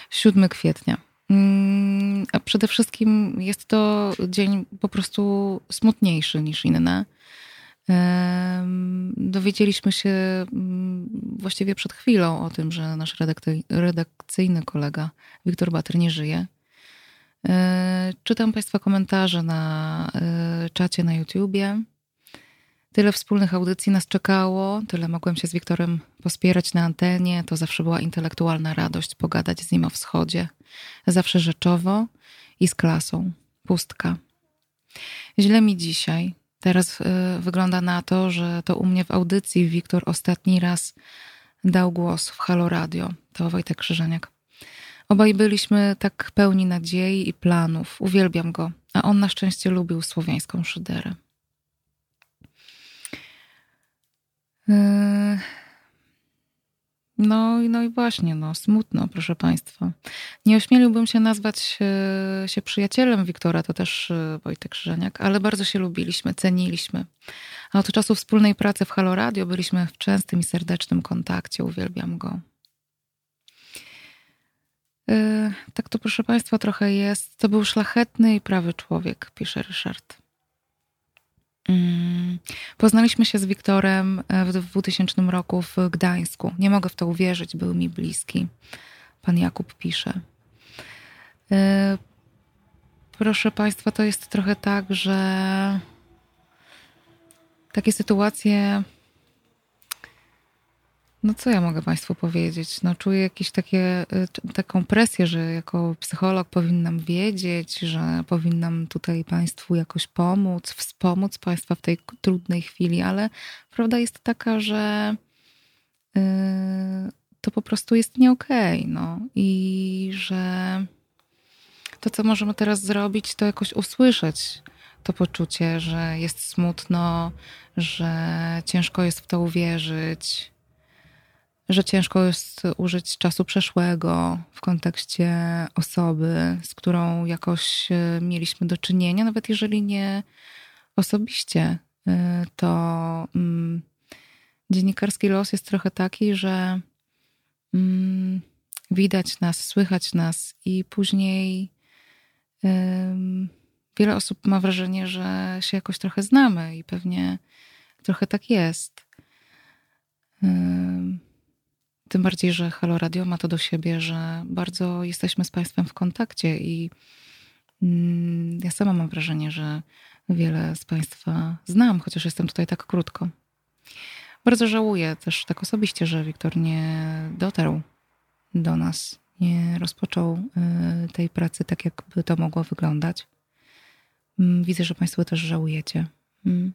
7 kwietnia. Mm, a przede wszystkim jest to dzień po prostu smutniejszy niż inne. Dowiedzieliśmy się mm, właściwie przed chwilą o tym, że nasz redakcyjny kolega Wiktor Bater nie żyje. E, czytam Państwa komentarze na e, czacie na YouTubie. Tyle wspólnych audycji nas czekało, tyle mogłem się z Wiktorem pospierać na antenie. To zawsze była intelektualna radość pogadać z nim o wschodzie. Zawsze rzeczowo i z klasą. Pustka. Źle mi dzisiaj. Teraz y, wygląda na to, że to u mnie w audycji Wiktor ostatni raz dał głos w Halo Radio. To Wojtek Krzyżaniak. Obaj byliśmy tak pełni nadziei i planów. Uwielbiam go, a on na szczęście lubił słowiańską szyderę. Yy, no, no i właśnie, no, smutno, proszę Państwa. Nie ośmieliłbym się nazwać e, się przyjacielem Wiktora, to też e, Wojtek Krzyżaniak, ale bardzo się lubiliśmy, ceniliśmy. A od czasu wspólnej pracy w Halo Radio byliśmy w częstym i serdecznym kontakcie. Uwielbiam go. Y, tak to, proszę Państwa, trochę jest. To był szlachetny i prawy człowiek, pisze Ryszard. Mm. Poznaliśmy się z Wiktorem e, w 2000 roku w Gdańsku. Nie mogę w to uwierzyć, był mi bliski. Pan Jakub pisze. E, proszę Państwa, to jest trochę tak, że takie sytuacje. No co ja mogę Państwu powiedzieć? No czuję jakieś takie, y, taką presję, że jako psycholog powinnam wiedzieć, że powinnam tutaj Państwu jakoś pomóc, wspomóc Państwa w tej trudnej chwili, ale prawda jest taka, że yy, to po prostu jest nie okay, no i że to, co możemy teraz zrobić, to jakoś usłyszeć to poczucie, że jest smutno, że ciężko jest w to uwierzyć, że ciężko jest użyć czasu przeszłego w kontekście osoby, z którą jakoś e, mieliśmy do czynienia, nawet jeżeli nie osobiście, e, to mm, dziennikarski los jest trochę taki, że mm, widać nas, słychać nas i później wiele osób ma wrażenie, że się jakoś trochę znamy i pewnie trochę tak jest. Tym bardziej, że Halo Radio ma to do siebie, że bardzo jesteśmy z Państwem w kontakcie i mm, ja sama mam wrażenie, że wiele z Państwa znam, chociaż jestem tutaj tak krótko. Bardzo żałuję też tak osobiście, że Wiktor nie dotarł do nas, nie rozpoczął y, tej pracy tak, jakby to mogło wyglądać. Mm, widzę, że Państwo też żałujecie. Mm.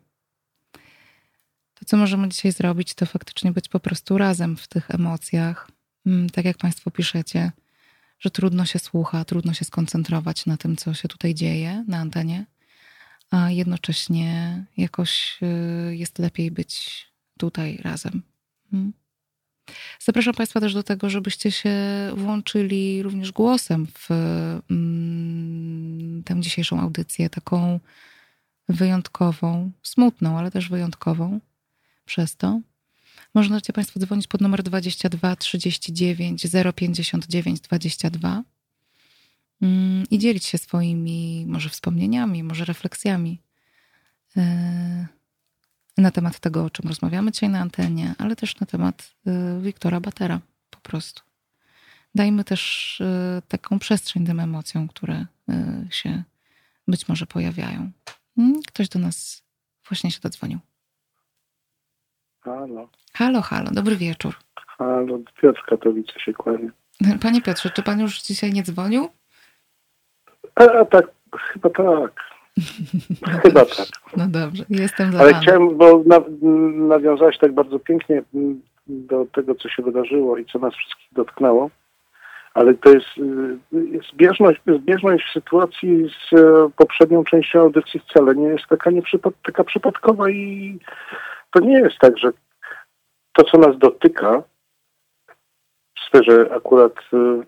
Co możemy dzisiaj zrobić, to faktycznie być po prostu razem w tych emocjach. Mm, tak jak Państwo piszecie, że trudno się słucha, trudno się skoncentrować na tym, co się tutaj dzieje na antenie, a jednocześnie jakoś y, jest lepiej być tutaj razem. Zapraszam Państwa też do tego, żebyście się włączyli również głosem w mm, tę dzisiejszą audycję, taką wyjątkową, smutną, ale też wyjątkową przez to. Możecie Państwo dzwonić pod numer 22 39 059 22 i dzielić się swoimi może wspomnieniami, może refleksjami. Yy na temat tego, o czym rozmawiamy dzisiaj na antenie, ale też na temat y, Wiktora Batera po prostu. Dajmy też y, taką przestrzeń tym emocjom, które się być może pojawiają. Hmm? Ktoś do nas właśnie się dodzwonił. Halo. Halo, halo, dobry wieczór. Halo, Piotr Katowice się kłania. Panie Piotrze, czy pan już dzisiaj nie dzwonił? A, tak, chyba tak. Chyba tak. No dobrze, jestem za Ale chciałem, bo na, nawiązałeś tak bardzo pięknie do tego, co się wydarzyło i co nas wszystkich dotknęło. Ale to jest, jest zbieżność, zbieżność sytuacji z e, poprzednią częścią audycji wcale nie jest taka, nieprzypad, taka przypadkowa i to nie jest tak, że to, co nas dotyka w sferze akurat e,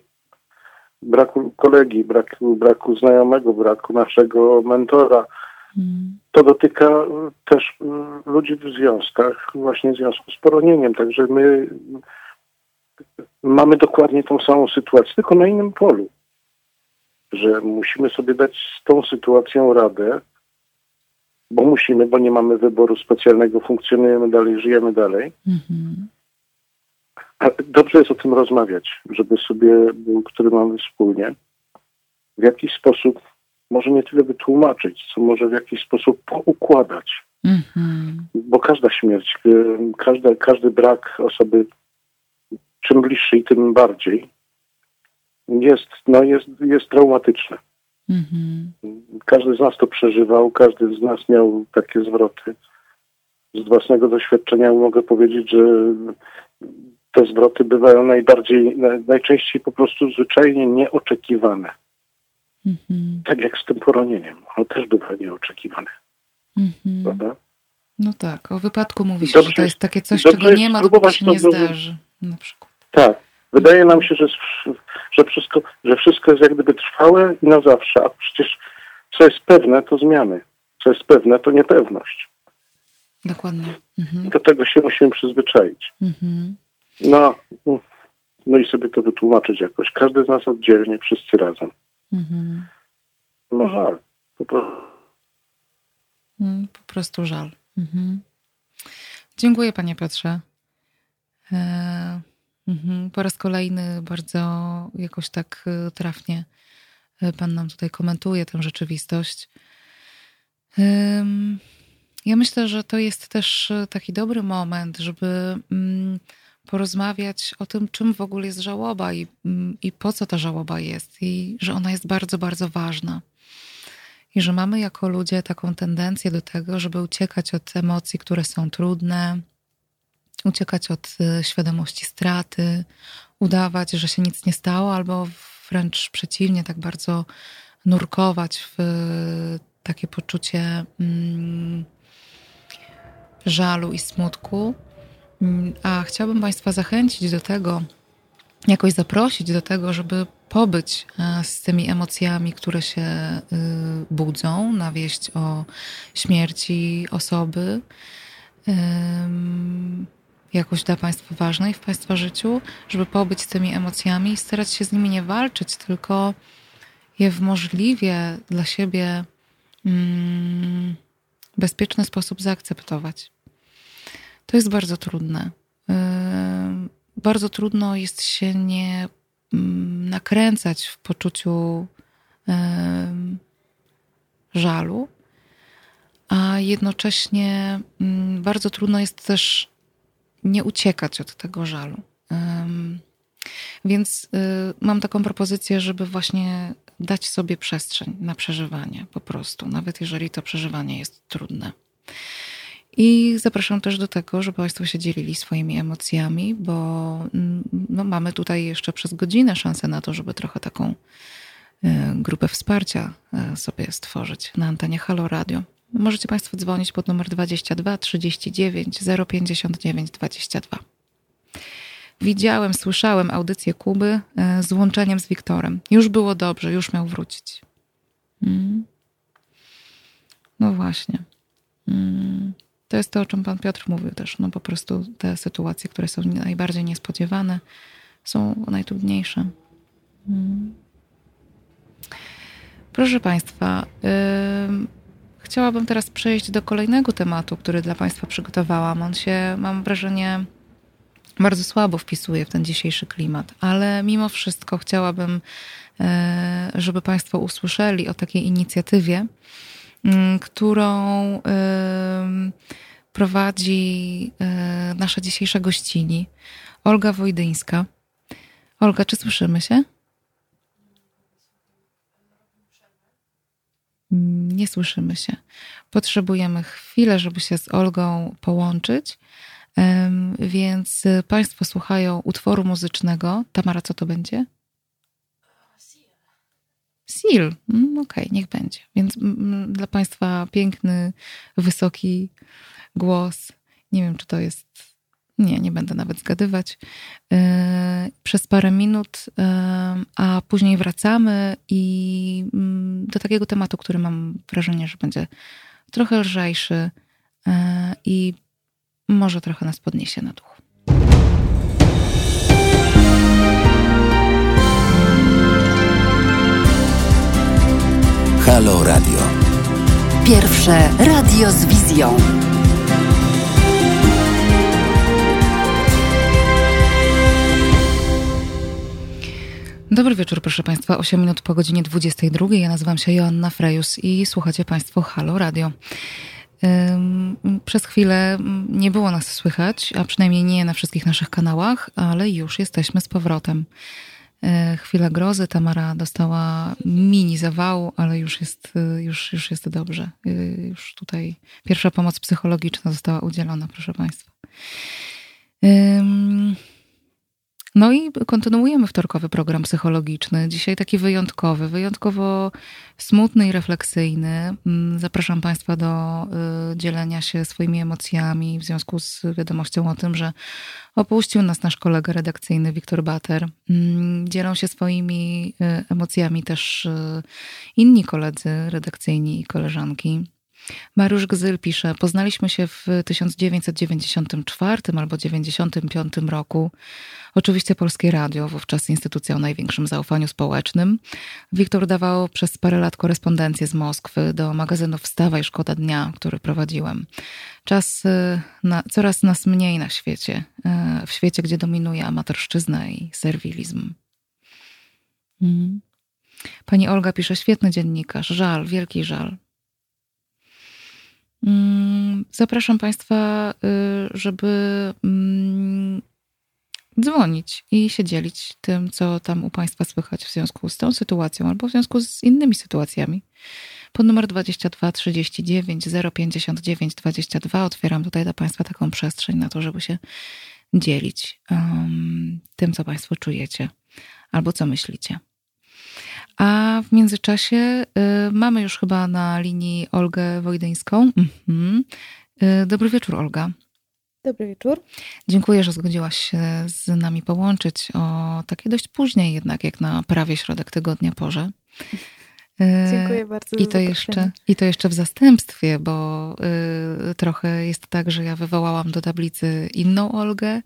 braku kolegi, braku, braku znajomego, braku naszego mentora. Mm. To dotyka też ludzi w związkach, właśnie w związku z poronieniem. Także my mamy dokładnie tą samą sytuację, tylko na innym polu. Że musimy sobie dać z tą sytuacją radę, bo musimy, bo nie mamy wyboru specjalnego, funkcjonujemy dalej, żyjemy dalej. A dobrze jest o tym rozmawiać, żeby sobie, który mamy wspólnie, w jakiś sposób może nie tyle wytłumaczyć, co może w jakiś sposób poukładać. Mm-hmm. Bo każda śmierć, każda, każdy brak osoby, czym bliższy i tym bardziej, jest, no jest, jest traumatyczny. Mm-hmm. Każdy z nas to przeżywał, każdy z nas miał takie zwroty. Z własnego doświadczenia mogę powiedzieć, że te zwroty bywają najbardziej, najczęściej po prostu zwyczajnie nieoczekiwane. Mhm. Tak jak z tym poronieniem. Ono też bywa nieoczekiwane. Mhm. Prawda? No tak, o wypadku mówi się, Dobrze, że to jest takie coś, czego nie ma, dopóki się nie zdarzy. Na przykład. Tak. Wydaje nam się, że, że, wszystko, że wszystko jest jak gdyby trwałe i na zawsze, a przecież co jest pewne, to zmiany. Co jest pewne, to niepewność. Dokładnie. Mhm. Do tego się musimy przyzwyczaić. Mhm. No, no i sobie to wytłumaczyć jakoś. Każdy z nas oddzielnie, wszyscy razem. Mhm. No żal. Po prostu. Mm, po prostu żal. Mhm. Dziękuję panie Piotrze. E, mhm. Po raz kolejny bardzo jakoś tak e, trafnie Pan nam tutaj komentuje tę rzeczywistość. Ja myślę, że to jest też taki dobry moment, żeby mm, porozmawiać o tym, czym w ogóle jest żałoba i, mm, i po co ta żałoba jest, i że ona jest bardzo, bardzo ważna. I że mamy jako ludzie taką tendencję do tego, żeby uciekać od emocji, które są trudne, uciekać od y, świadomości straty, udawać, że się nic nie stało, albo wręcz przeciwnie, tak bardzo nurkować w takie poczucie mm, żalu i smutku. Mm, a chciałabym Państwa zachęcić do tego, jakoś zaprosić do tego, żeby pobyć e, z tymi emocjami, które się y, budzą na wieść o śmierci osoby. Jakoś dla Państwa ważnej w Państwa życiu, żeby pobyć z tymi emocjami i starać się z nimi nie walczyć, tylko je w możliwie dla siebie mm, bezpieczny sposób zaakceptować. To jest bardzo trudne. Bardzo trudno jest się nie mm, nakręcać w poczuciu żalu, a jednocześnie mm, bardzo trudno jest też nie uciekać od tego żalu. Więc y, mam taką propozycję, żeby właśnie dać sobie przestrzeń na przeżywanie, po prostu, nawet jeżeli to przeżywanie jest trudne. I zapraszam też do tego, żeby Państwo się dzielili swoimi emocjami, bo mm, no, mamy tutaj jeszcze przez godzinę szansę na to, żeby trochę taką y, grupę wsparcia y, sobie stworzyć na antenie Halo Radio. Możecie Państwo dzwonić pod numer 22 39 059 22. Widziałem, słyszałem audycję Kuby e, z łączeniem z Wiktorem. Już było dobrze, już miał wrócić. Mm. No właśnie. Mm. To jest to, o czym pan Piotr mówił też. No po prostu te sytuacje, które są najbardziej niespodziewane, są najtrudniejsze. Mm. Proszę Państwa, yy, chciałabym teraz przejść do kolejnego tematu, który dla Państwa przygotowałam. On się, mam wrażenie, bardzo słabo wpisuje w ten dzisiejszy klimat, ale mimo wszystko chciałabym, e, żeby Państwo usłyszeli o takiej inicjatywie, mm, którą e, prowadzi e, nasza dzisiejsza gościni, Olga Wojdyńska. Olga, czy słyszymy się? Nie słyszymy się. Potrzebujemy chwilę, żeby się z Olgą połączyć. Więc y, Państwo słuchają utworu muzycznego. Tamara, co to będzie? Seal. Mm, okej, okay, niech będzie. Więc dla Państwa piękny, wysoki głos. Nie wiem, czy to jest. Nie, nie będę nawet zgadywać. E, przez parę minut, a później wracamy i mm, do takiego tematu, który mam wrażenie, że będzie trochę lżejszy e, i może trochę nas podniesie na duch. Halo Radio. Pierwsze radio z wizją. Dobry wieczór, proszę Państwa. 8 minut po godzinie 22. Ja nazywam się Joanna Frejus i słuchacie Państwo Halo Radio. Przez chwilę nie było nas słychać, a przynajmniej nie na wszystkich naszych kanałach, ale już jesteśmy z powrotem. E, chwila grozy, Tamara dostała mini zawału, ale już jest, e, już, już jest dobrze. E, już tutaj pierwsza pomoc psychologiczna została udzielona, proszę Państwa. No i kontynuujemy wtorkowy program psychologiczny. Dzisiaj taki wyjątkowy, wyjątkowo smutny i refleksyjny. Mm, zapraszam Państwa do y, dzielenia się swoimi emocjami w związku z wiadomością o tym, że opuścił nas nasz kolega redakcyjny Wiktor Bater. Mm, dzielą się swoimi y, emocjami też y, inni koledzy redakcyjni i koleżanki. Mariusz Gzyl pisze: Poznaliśmy się w 1994 albo 1995 roku. Oczywiście Polskie Radio, wówczas instytucja o największym zaufaniu społecznym. Wiktor dawał przez parę lat korespondencję z Moskwy do magazynu Wstawaj Szkoda Dnia, który prowadziłem. Czas y, na, coraz nas mniej na świecie, y, w świecie, gdzie dominuje amatorszczyzna i serwilizm. Mm. Pani Olga pisze, świetny dziennikarz, żal, wielki żal. Mm, zapraszam Państwa, y, żeby mm, dzwonić i się dzielić tym, co tam u Państwa słychać w związku z tą sytuacją albo w związku z innymi sytuacjami. Pod numer 22 39 059 22 otwieram tutaj dla Państwa taką przestrzeń na to, żeby się dzielić um, tym, co Państwo czujecie albo co myślicie. A w międzyczasie y, mamy już chyba na linii Olgę Wojdyńską. Mhm. Y, dobry wieczór, Olga. Dobry wieczór. Dziękuję, że zgodziłaś się z nami połączyć o takiej dość później jednak, jak na prawie środek tygodnia porze. Dziękuję bardzo. I to, jeszcze, I to jeszcze w zastępstwie, bo y, trochę jest tak, że ja wywołałam do tablicy inną Olgę,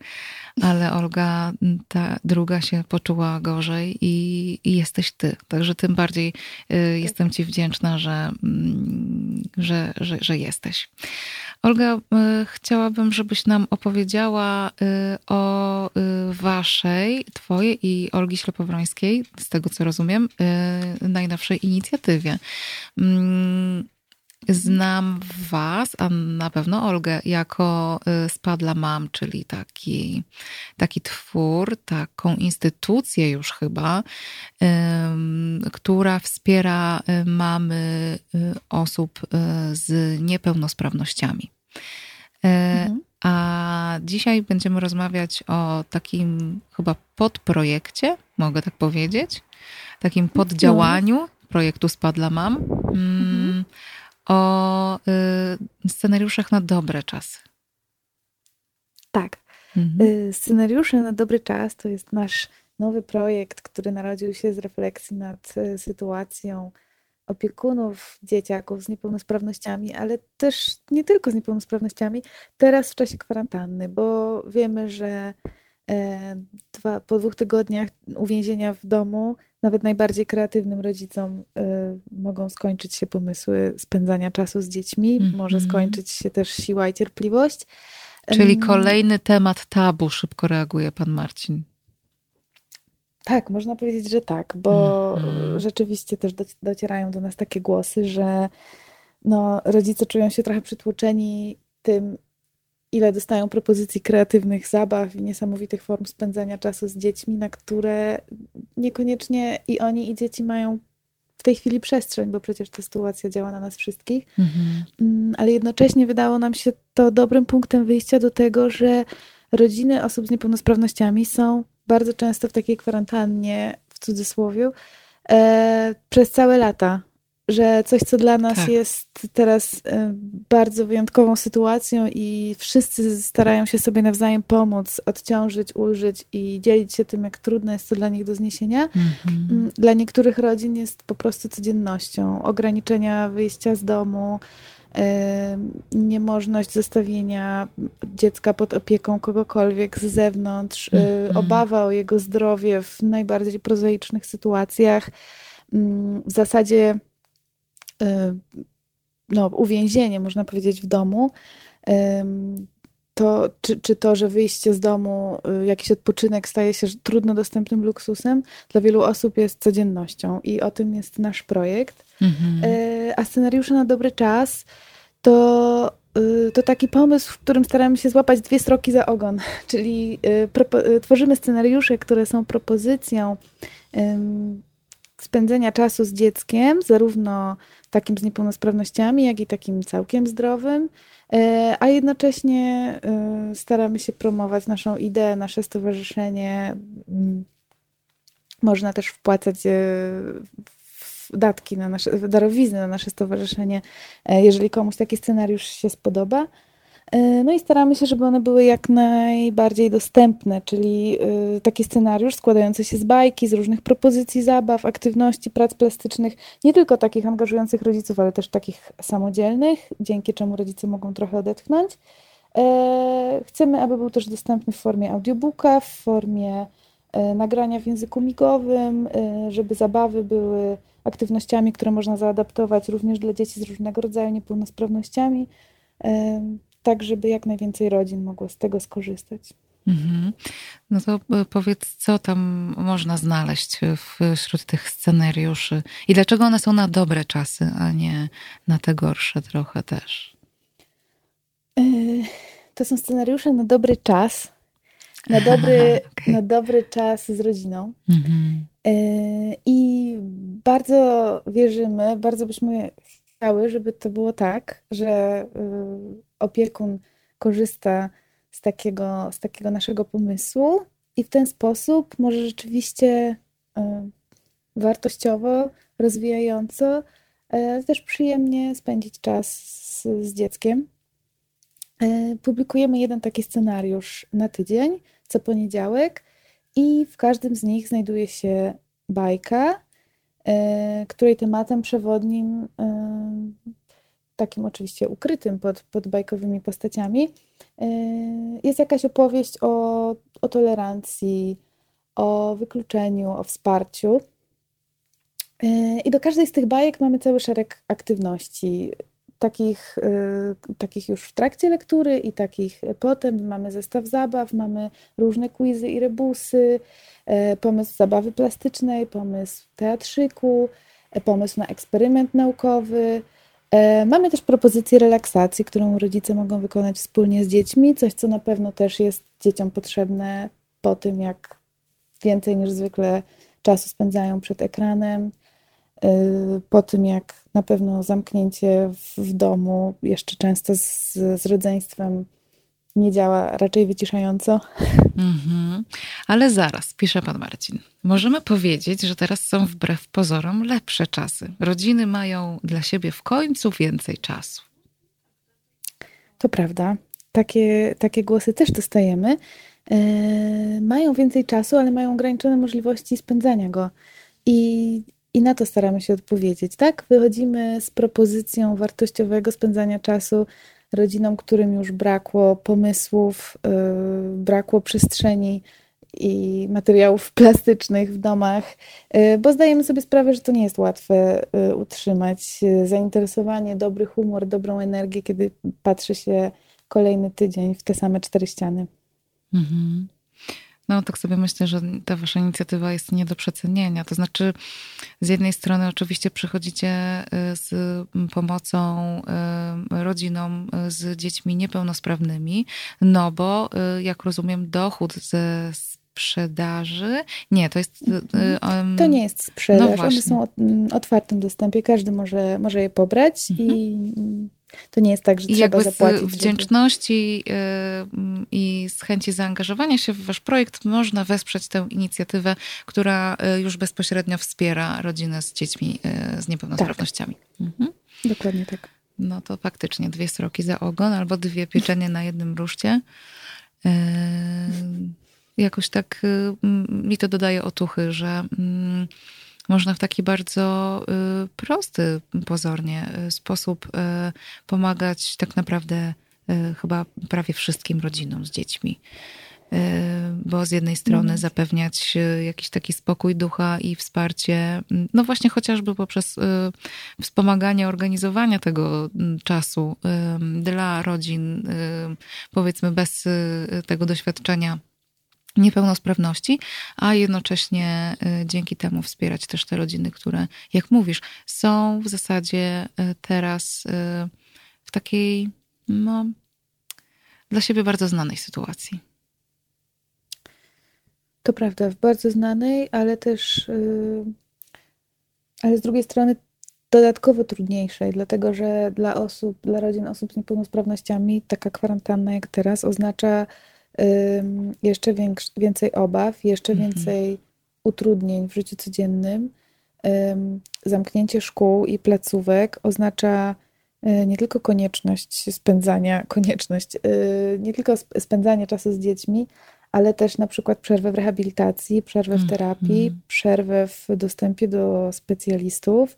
ale Olga, ta druga się poczuła gorzej i, i jesteś ty. Także tym bardziej y, jestem ci wdzięczna, że, y, że, że, że jesteś. Olga, y, chciałabym, żebyś nam opowiedziała y, o y, waszej, twojej i Olgi Ślepowrońskiej, z tego co rozumiem, najnowszej inicjatywie. Mm, znam was, a na pewno Olgę, jako Spadla Mam, czyli taki, taki twór, taką instytucję już chyba, która wspiera mamy osób z niepełnosprawnościami. Mhm. A dzisiaj będziemy rozmawiać o takim chyba podprojekcie, mogę tak powiedzieć, takim poddziałaniu. Projektu Spadla Mam, mhm. o y, scenariuszach na dobre czasy. Tak. Mhm. Y, scenariusze na dobry czas to jest nasz nowy projekt, który narodził się z refleksji nad y, sytuacją opiekunów dzieciaków z niepełnosprawnościami, ale też nie tylko z niepełnosprawnościami, teraz w czasie kwarantanny, bo wiemy, że dwa, po dwóch tygodniach uwięzienia w domu nawet najbardziej kreatywnym rodzicom y, mogą skończyć się pomysły spędzania czasu z dziećmi, mm -hmm. może skończyć się też siła i cierpliwość. Czyli kolejny temat tabu, szybko reaguje pan Marcin. Tak, można powiedzieć, że tak, bo mm. rzeczywiście też docierają do nas takie głosy, że no, rodzice czują się trochę przytłoczeni tym, ile dostają propozycji kreatywnych zabaw i niesamowitych form spędzania czasu z dziećmi, na które niekoniecznie i oni, i dzieci mają w tej chwili przestrzeń, bo przecież ta sytuacja działa na nas wszystkich. Mm. Ale jednocześnie wydało nam się to dobrym punktem wyjścia do tego, że rodziny osób z niepełnosprawnościami są bardzo często w takiej kwarantannie, w cudzysłowie, e, przez całe lata. Że coś, co dla nas tak. jest teraz e, bardzo wyjątkową sytuacją i wszyscy starają się sobie nawzajem pomóc, odciążyć, ulżyć i dzielić się tym, jak trudno jest to dla nich do zniesienia. Mhm. Dla niektórych rodzin jest po prostu codziennością. Ograniczenia wyjścia z domu, niemożność zostawienia dziecka pod opieką kogokolwiek z zewnątrz, mm. obawa o jego zdrowie w najbardziej prozaicznych sytuacjach, mm, w zasadzie y, no, uwięzienie, można powiedzieć, w domu. To, czy, czy to, że wyjście z domu, y, jakiś odpoczynek staje się trudno dostępnym luksusem, dla wielu osób jest codziennością i o tym jest nasz projekt. Mhm. E, a scenariusze na dobry czas to, y, to taki pomysł, w którym staramy się złapać dwie stroki za ogon, czyli y, tworzymy scenariusze, które są propozycją spędzenia czasu z dzieckiem, zarówno takim z niepełnosprawnościami, jak i takim całkiem zdrowym, e, a jednocześnie staramy się promować naszą ideę, nasze stowarzyszenie. Mm, można też wpłacać e, datki na nasze, darowizny na nasze stowarzyszenie, e, jeżeli komuś taki scenariusz się spodoba. E, no i staramy się, żeby one były jak najbardziej dostępne, czyli e, taki scenariusz składający się z bajki, z różnych propozycji zabaw, aktywności, prac plastycznych, nie tylko takich angażujących rodziców, ale też takich samodzielnych, dzięki czemu rodzice mogą trochę odetchnąć. Chcemy, aby był też dostępny w formie audiobooka, w formie nagrania w języku migowym, żeby zabawy były aktywnościami, które można zaadaptować również dla dzieci z różnego rodzaju niepełnosprawnościami, tak żeby jak najwięcej rodzin mogło z tego skorzystać. Mhm. No to e, powiedz, co tam można znaleźć wśród tych scenariuszy i dlaczego one są na dobre czasy, a nie na te gorsze trochę też? E, to są scenariusze na dobry czas, na dobry, okay. na dobry czas z rodziną. Mhm. E, I bardzo wierzymy, bardzo byśmy chciały, żeby to było tak, że opiekun korzysta z takiego, z takiego naszego pomysłu i w ten sposób może rzeczywiście e, wartościowo, rozwijająco, ale też przyjemnie spędzić czas z, z dzieckiem. Publikujemy jeden taki scenariusz na tydzień, co poniedziałek, i w każdym z nich znajduje się bajka, której tematem przewodnim takim oczywiście ukrytym pod, pod bajkowymi postaciami, e, jest jakaś opowieść o, o tolerancji, o wykluczeniu, o wsparciu. E, I do każdej z tych bajek mamy cały szereg aktywności, takich, e, takich już w trakcie lektury i takich potem. Mamy zestaw zabaw, mamy różne quizy i rebusy, pomysł zabawy plastycznej, pomysł teatrzyku, pomysł na eksperyment naukowy, E, mamy też propozycję relaksacji, którą rodzice mogą wykonać wspólnie z dziećmi, coś co na pewno też jest dzieciom potrzebne po tym, jak więcej niż zwykle czasu spędzają przed ekranem, e, po tym jak na pewno zamknięcie w, domu, jeszcze często z, z rodzeństwem, nie działa raczej wyciszająco. Mhm. Ale zaraz, pisze pan Marcin. Możemy powiedzieć, że teraz są wbrew pozorom lepsze czasy. Rodziny mają dla siebie w końcu więcej czasu. To prawda. Takie, takie głosy też dostajemy. E, mają więcej czasu, ale mają ograniczone możliwości spędzania go. I, I na to staramy się odpowiedzieć. Tak, wychodzimy z propozycją wartościowego spędzania czasu rodzinom, którym już brakło pomysłów, yy, brakło przestrzeni i materiałów plastycznych w domach, yy, bo zdajemy sobie sprawę, że to nie jest łatwe yy, utrzymać zainteresowanie, dobry humor, dobrą energię, kiedy patrzy się kolejny tydzień w te same cztery ściany. Mhm. No, tak sobie myślę, że ta wasza inicjatywa jest nie do przecenienia. To znaczy, z jednej strony oczywiście przychodzicie y, z pomocą y, rodzinom y, z dziećmi niepełnosprawnymi, no bo jak rozumiem, dochód ze sprzedaży. Nie, to jest. Um, to nie jest sprzedaż. No One są w otwartym dostępie. Każdy może, może je pobrać mhm. i to nie jest tak, że I trzeba zapłacić. Z wdzięczności y, i z chęci zaangażowania się w wasz projekt można wesprzeć tę inicjatywę, która y, już bezpośrednio wspiera rodzinę z dziećmi y, z niepełnosprawnościami. Tak. Mhm. Dokładnie tak. No to faktycznie dwie sroki za ogon albo dwie pieczenie na jednym ruszcie. Jakoś tak mi to dodaje otuchy, że mm, można w taki bardzo y, prosty, pozornie y, sposób y, pomagać tak naprawdę chyba prawie wszystkim rodzinom z dziećmi. Bo z jednej strony mhm. zapewniać jakiś taki spokój ducha i wsparcie, no właśnie chociażby poprzez wspomaganie organizowania tego czasu dla rodzin, powiedzmy bez tego doświadczenia niepełnosprawności, a jednocześnie y, dzięki temu wspierać też te rodziny, które, jak mówisz, są w zasadzie y, teraz y, w takiej, no, dla siebie bardzo znanej sytuacji. To prawda, w bardzo znanej, ale też, ale z drugiej strony dodatkowo trudniejszej, dlatego że dla osób, dla rodzin osób z niepełnosprawnościami taka kwarantanna jak teraz oznacza jeszcze więcej obaw, jeszcze mhm. więcej utrudnień w życiu codziennym. Zamknięcie szkół i placówek oznacza e, nie tylko konieczność spędzania, konieczność, e, nie tylko spędzania czasu z dziećmi, ale też na przykład przerwę w rehabilitacji, przerwę w terapii, mm. przerwę w dostępie do specjalistów,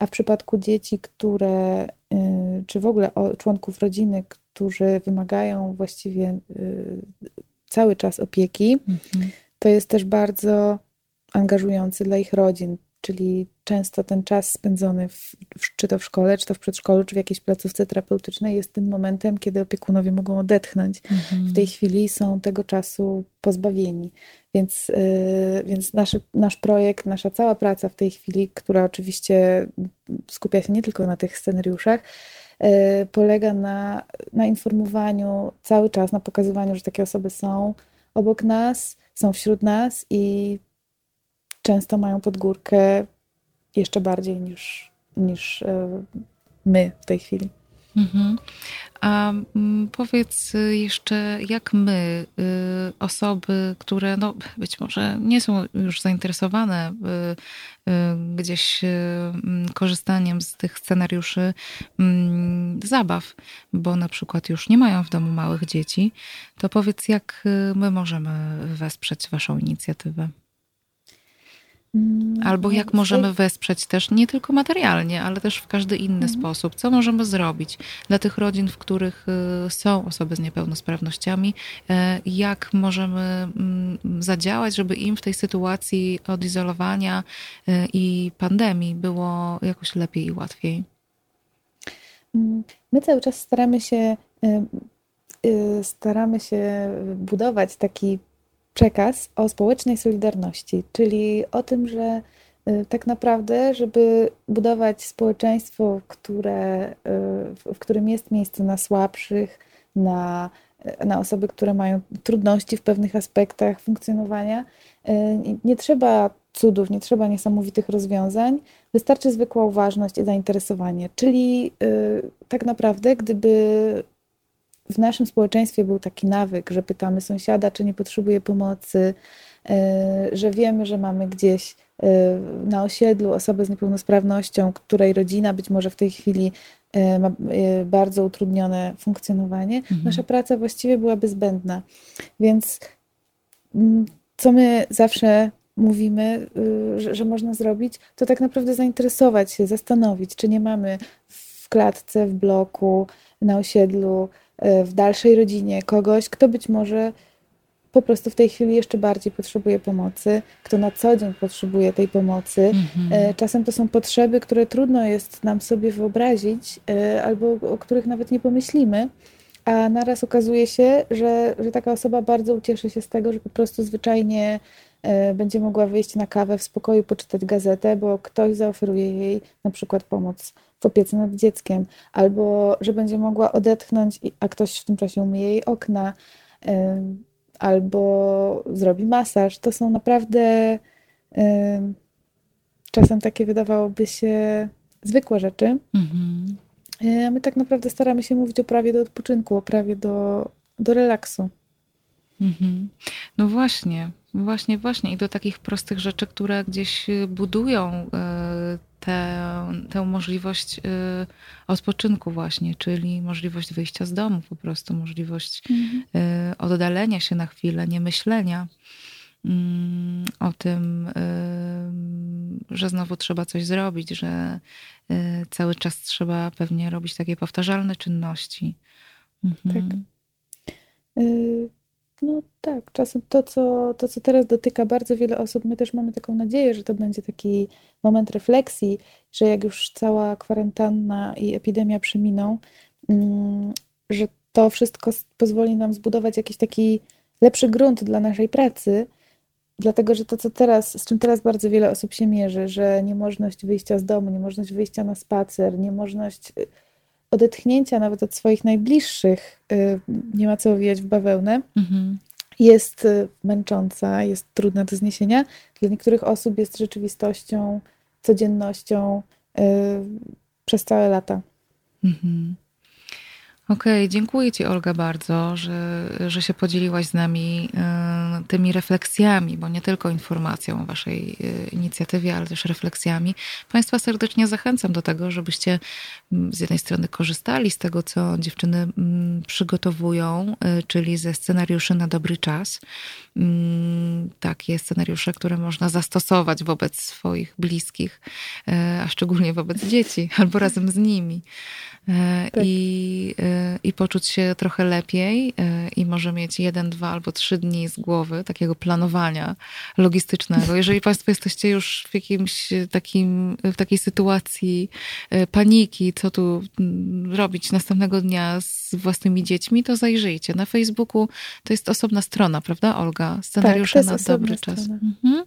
a w przypadku dzieci, które, y, czy w ogóle członków rodziny, którzy wymagają właściwie y, cały czas opieki, mhm. to jest też bardzo angażujący dla ich rodzin. Czyli często ten czas spędzony w, czy to w szkole, czy to w przedszkolu, czy w jakiejś placówce terapeutycznej jest tym momentem, kiedy opiekunowie mogą odetchnąć. Mhm. W tej chwili są tego czasu pozbawieni. Więc, yy, więc nasz, nasz projekt, nasza cała praca w tej chwili, która oczywiście skupia się nie tylko na tych scenariuszach, yy, polega na, na informowaniu cały czas, na pokazywaniu, że takie osoby są obok nas, są wśród nas i często mają pod górkę jeszcze bardziej niż, niż e, my w tej chwili. Mhm. A mm, powiedz jeszcze, jak my, y, osoby, które no, być może nie są już zainteresowane y, y, gdzieś mm, korzystaniem z tych scenariuszy mm, zabaw, bo na przykład już nie mają w domu małych dzieci, to powiedz, jak my możemy wesprzeć Waszą inicjatywę? Mm, Albo jak możemy wesprzeć też nie tylko materialnie, ale też w każdy inny mhm. sposób. Co możemy zrobić dla tych rodzin, w których y, są osoby z niepełnosprawnościami? E, jak możemy mm, zadziałać, żeby im w tej sytuacji odizolowania y, i pandemii było jakoś lepiej i łatwiej? Mm, my cały czas staramy się y, staramy się budować taki przekaz o społecznej solidarności, czyli o tym, że y, tak naprawdę, żeby budować społeczeństwo, które, y, w którym jest miejsce na słabszych, na, y, na osoby, które mają trudności w pewnych aspektach funkcjonowania, nie trzeba cudów, nie trzeba niesamowitych rozwiązań, wystarczy zwykła uważność i zainteresowanie. Czyli tak naprawdę, gdyby w naszym społeczeństwie był taki nawyk, że pytamy sąsiada, czy nie potrzebuje pomocy, e, że wiemy, że mamy gdzieś e, na osiedlu osobę z niepełnosprawnością, której rodzina być może w tej chwili e, ma bardzo utrudnione funkcjonowanie, mhm. nasza praca właściwie byłaby zbędna. Więc mm, co my zawsze mówimy, y, że, że można zrobić, to tak naprawdę zainteresować się, zastanowić, czy nie mamy w klatce, w bloku, na osiedlu w dalszej rodzinie kogoś, kto być może po prostu w tej chwili jeszcze bardziej potrzebuje pomocy, kto na co dzień potrzebuje tej pomocy. Mhm. Czasem to są potrzeby, które trudno jest nam sobie wyobrazić, e, albo o których nawet nie pomyślimy, a naraz okazuje się, że, że taka osoba bardzo ucieszy się z tego, że po prostu zwyczajnie będzie mogła wyjść na kawę w spokoju, poczytać gazetę, bo ktoś zaoferuje jej na przykład pomoc w opiece nad dzieckiem, albo że będzie mogła odetchnąć, a ktoś w tym czasie umyje jej okna, albo zrobi masaż. To są naprawdę czasem takie wydawałoby się zwykłe rzeczy. Mhm. E, a my tak naprawdę staramy się mówić o prawie do odpoczynku, o prawie do, do relaksu. Mhm. No właśnie, właśnie, właśnie. I do takich prostych rzeczy, które gdzieś budują e, tę, tę możliwość y, odpoczynku właśnie, czyli możliwość wyjścia z domu po prostu, możliwość mhm. Y, oddalenia się na chwilę, nie myślenia mm, o tym, y, że znowu trzeba coś zrobić, że cały czas trzeba pewnie robić takie powtarzalne czynności. Mhm. Tak. No tak, czasem to co, to, co teraz dotyka bardzo wiele osób, my też mamy taką nadzieję, że to będzie taki moment refleksji, że jak już cała kwarantanna i epidemia przeminą, mm, że to wszystko pozwoli nam zbudować jakiś taki lepszy grunt dla naszej pracy, dlatego że to, co teraz, z czym teraz bardzo wiele osób się mierzy, że niemożność wyjścia z domu, niemożność wyjścia na spacer, niemożność y, odetchnięcia nawet od swoich najbliższych, y, nie ma co owijać w bawełnę, mhm. jest y, męcząca, jest trudna do zniesienia. Dla niektórych osób jest rzeczywistością, codziennością y, przez całe lata. Mhm. Okej, okay, dziękuję Ci Olga bardzo, że, że się podzieliłaś z nami y, tymi refleksjami, bo nie tylko informacją o Waszej y, inicjatywie, ale też refleksjami. Państwa serdecznie zachęcam do tego, żebyście mm, z jednej strony korzystali z tego, co dziewczyny mm, przygotowują, y, czyli ze scenariuszy na dobry czas. Mm, takie scenariusze, które można zastosować wobec swoich bliskich, a szczególnie wobec dzieci albo razem z nimi. Tak. I i poczuć się trochę lepiej i może mieć jeden, dwa albo trzy dni z głowy takiego planowania logistycznego. Jeżeli Państwo jesteście już w jakimś takim, w takiej sytuacji paniki, co tu mm, robić następnego dnia z własnymi dziećmi, to zajrzyjcie. Na Facebooku to jest osobna strona, prawda, Olga? Scenariusze tak, na dobry czas. Mhm.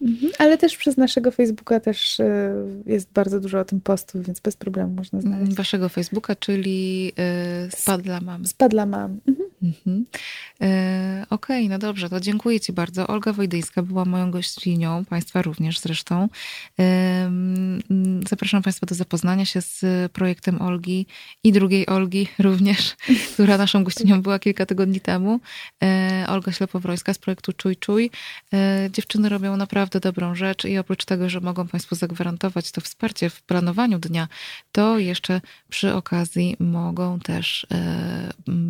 Mhm. Ale też przez naszego Facebooka też e, jest bardzo dużo o tym postów, więc bez problemu można znaleźć. Waszego Facebooka, czyli yy, Spadla Mam. Spadla Mam. Mhm. Mhm. E, okej, okay, no dobrze, to dziękuję Ci bardzo. Olga Wojdyjska była moją gościnią, Państwa również zresztą. Zapraszam Państwa do zapoznania się z projektem Olgi i drugiej Olgi również, która naszą gościnią była kilka tygodni temu. E, Olga Ślepowrońska z projektu Czuj Czuj. E, dziewczyny robią naprawdę dobrą rzecz i oprócz tego, że mogą Państwu zagwarantować to wsparcie w planowaniu dnia, to jeszcze przy okazji mogą też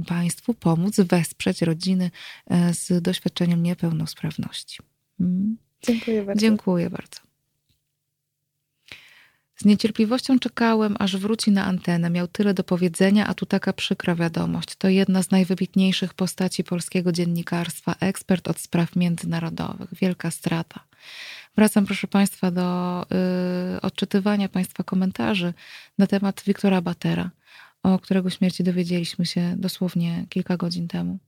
Państwu pomóc pomóc wesprzeć rodziny e, z doświadczeniem niepełnosprawności. Mm. Dziękuję bardzo. Dziękuję bardzo. Z niecierpliwością czekałem, aż wróci na antenę. Miał tyle do powiedzenia, a tu taka przykra wiadomość. To jedna z najwybitniejszych postaci polskiego dziennikarstwa, ekspert od spraw międzynarodowych. Wielka strata. Wracam, proszę Państwa, do y, odczytywania Państwa komentarzy na temat Wiktora Batera o którego śmierci dowiedzieliśmy się dosłownie kilka godzin temu.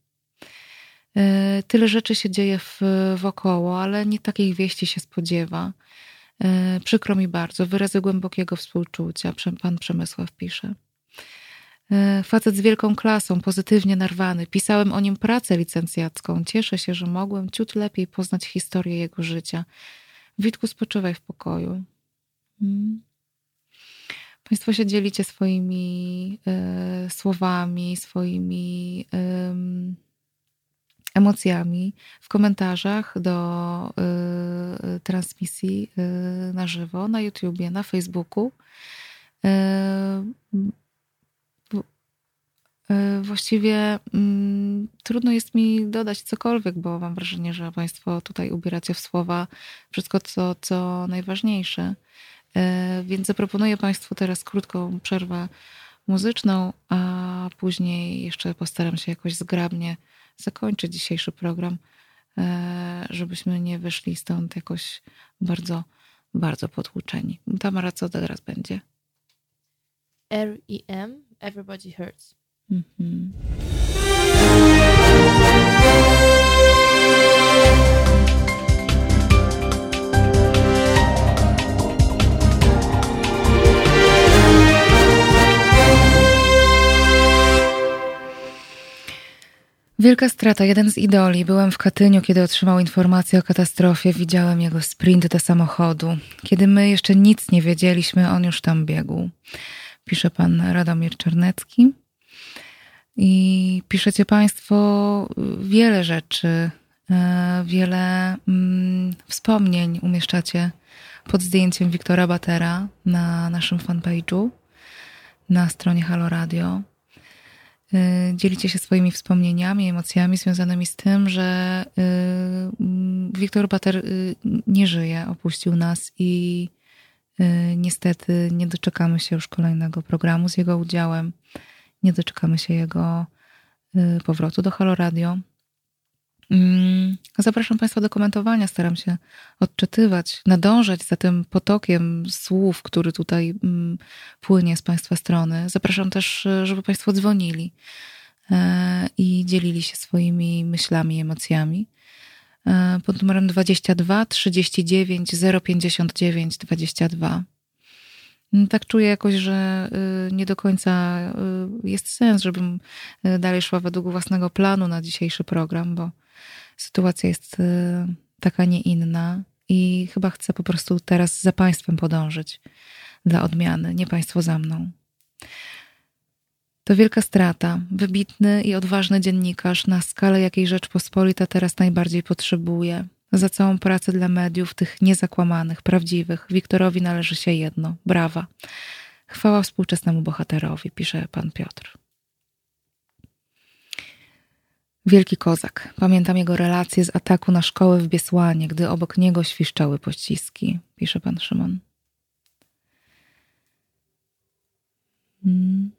E, tyle rzeczy się dzieje w, wokoło, ale nie takich wieści się spodziewa. E, przykro mi bardzo, wyrazy głębokiego współczucia, pan Przemysław pisze. E, facet z wielką klasą, pozytywnie narwany. Pisałem o nim pracę licencjacką. Cieszę się, że mogłem ciut lepiej poznać historię jego życia. Witku, spoczywaj w pokoju. Hmm. Państwo się dzielicie swoimi y, słowami, swoimi y, emocjami w komentarzach do y, transmisji na żywo na YouTubie, na Facebooku. Właściwie mm, trudno jest mi dodać cokolwiek, bo mam wrażenie, że Państwo tutaj ubieracie w słowa wszystko, co, co najważniejsze. E, więc zaproponuję Państwu teraz krótką przerwę muzyczną, a później jeszcze postaram się jakoś zgrabnie zakończyć dzisiejszy program, e, żebyśmy nie wyszli stąd jakoś bardzo, bardzo potłuczeni. Tamara, co teraz będzie? R.E.M. Everybody Hurts. Mhm. Wielka strata, jeden z idoli. Byłem w Katyniu, kiedy otrzymał informację o katastrofie. Widziałem jego sprint do samochodu. Kiedy my jeszcze nic nie wiedzieliśmy, on już tam biegł. Pisze pan Radomir Czarnecki. I piszecie Państwo wiele rzeczy, e, wiele mm, wspomnień umieszczacie pod zdjęciem Wiktora Batera na naszym fanpage'u, na stronie Halo Radio. Y, dzielicie się swoimi wspomnieniami, emocjami związanymi z tym, że y, mm, Wiktor Bater y, nie żyje, opuścił nas i niestety nie doczekamy się już kolejnego programu z jego udziałem. Nie doczekamy się jego powrotu do Halo Radio. Mm, zapraszam Państwa do komentowania. Staram się odczytywać, nadążać za tym potokiem słów, który tutaj mm, płynie z Państwa strony. Zapraszam też, żeby Państwo dzwonili e, i dzielili się swoimi myślami emocjami. E, pod numerem 22 39 059 22. Tak czuję jakoś, że y, nie do końca y, jest sens, żebym y, dalej szła według własnego planu na dzisiejszy program, bo sytuacja jest y, taka, nie inna i chyba chcę po prostu teraz za Państwem podążyć dla odmiany, nie Państwo za mną. To wielka strata. Wybitny i odważny dziennikarz na skalę, jakiej Rzeczpospolita teraz najbardziej potrzebuje. Za całą pracę dla mediów, tych niezakłamanych, prawdziwych, Wiktorowi należy się jedno brawa. Chwała współczesnemu bohaterowi, pisze pan Piotr. Wielki kozak. Pamiętam jego relacje z ataku na szkołę w Biesłanie, gdy obok niego świszczały pościski, pisze pan Szymon. Hmm.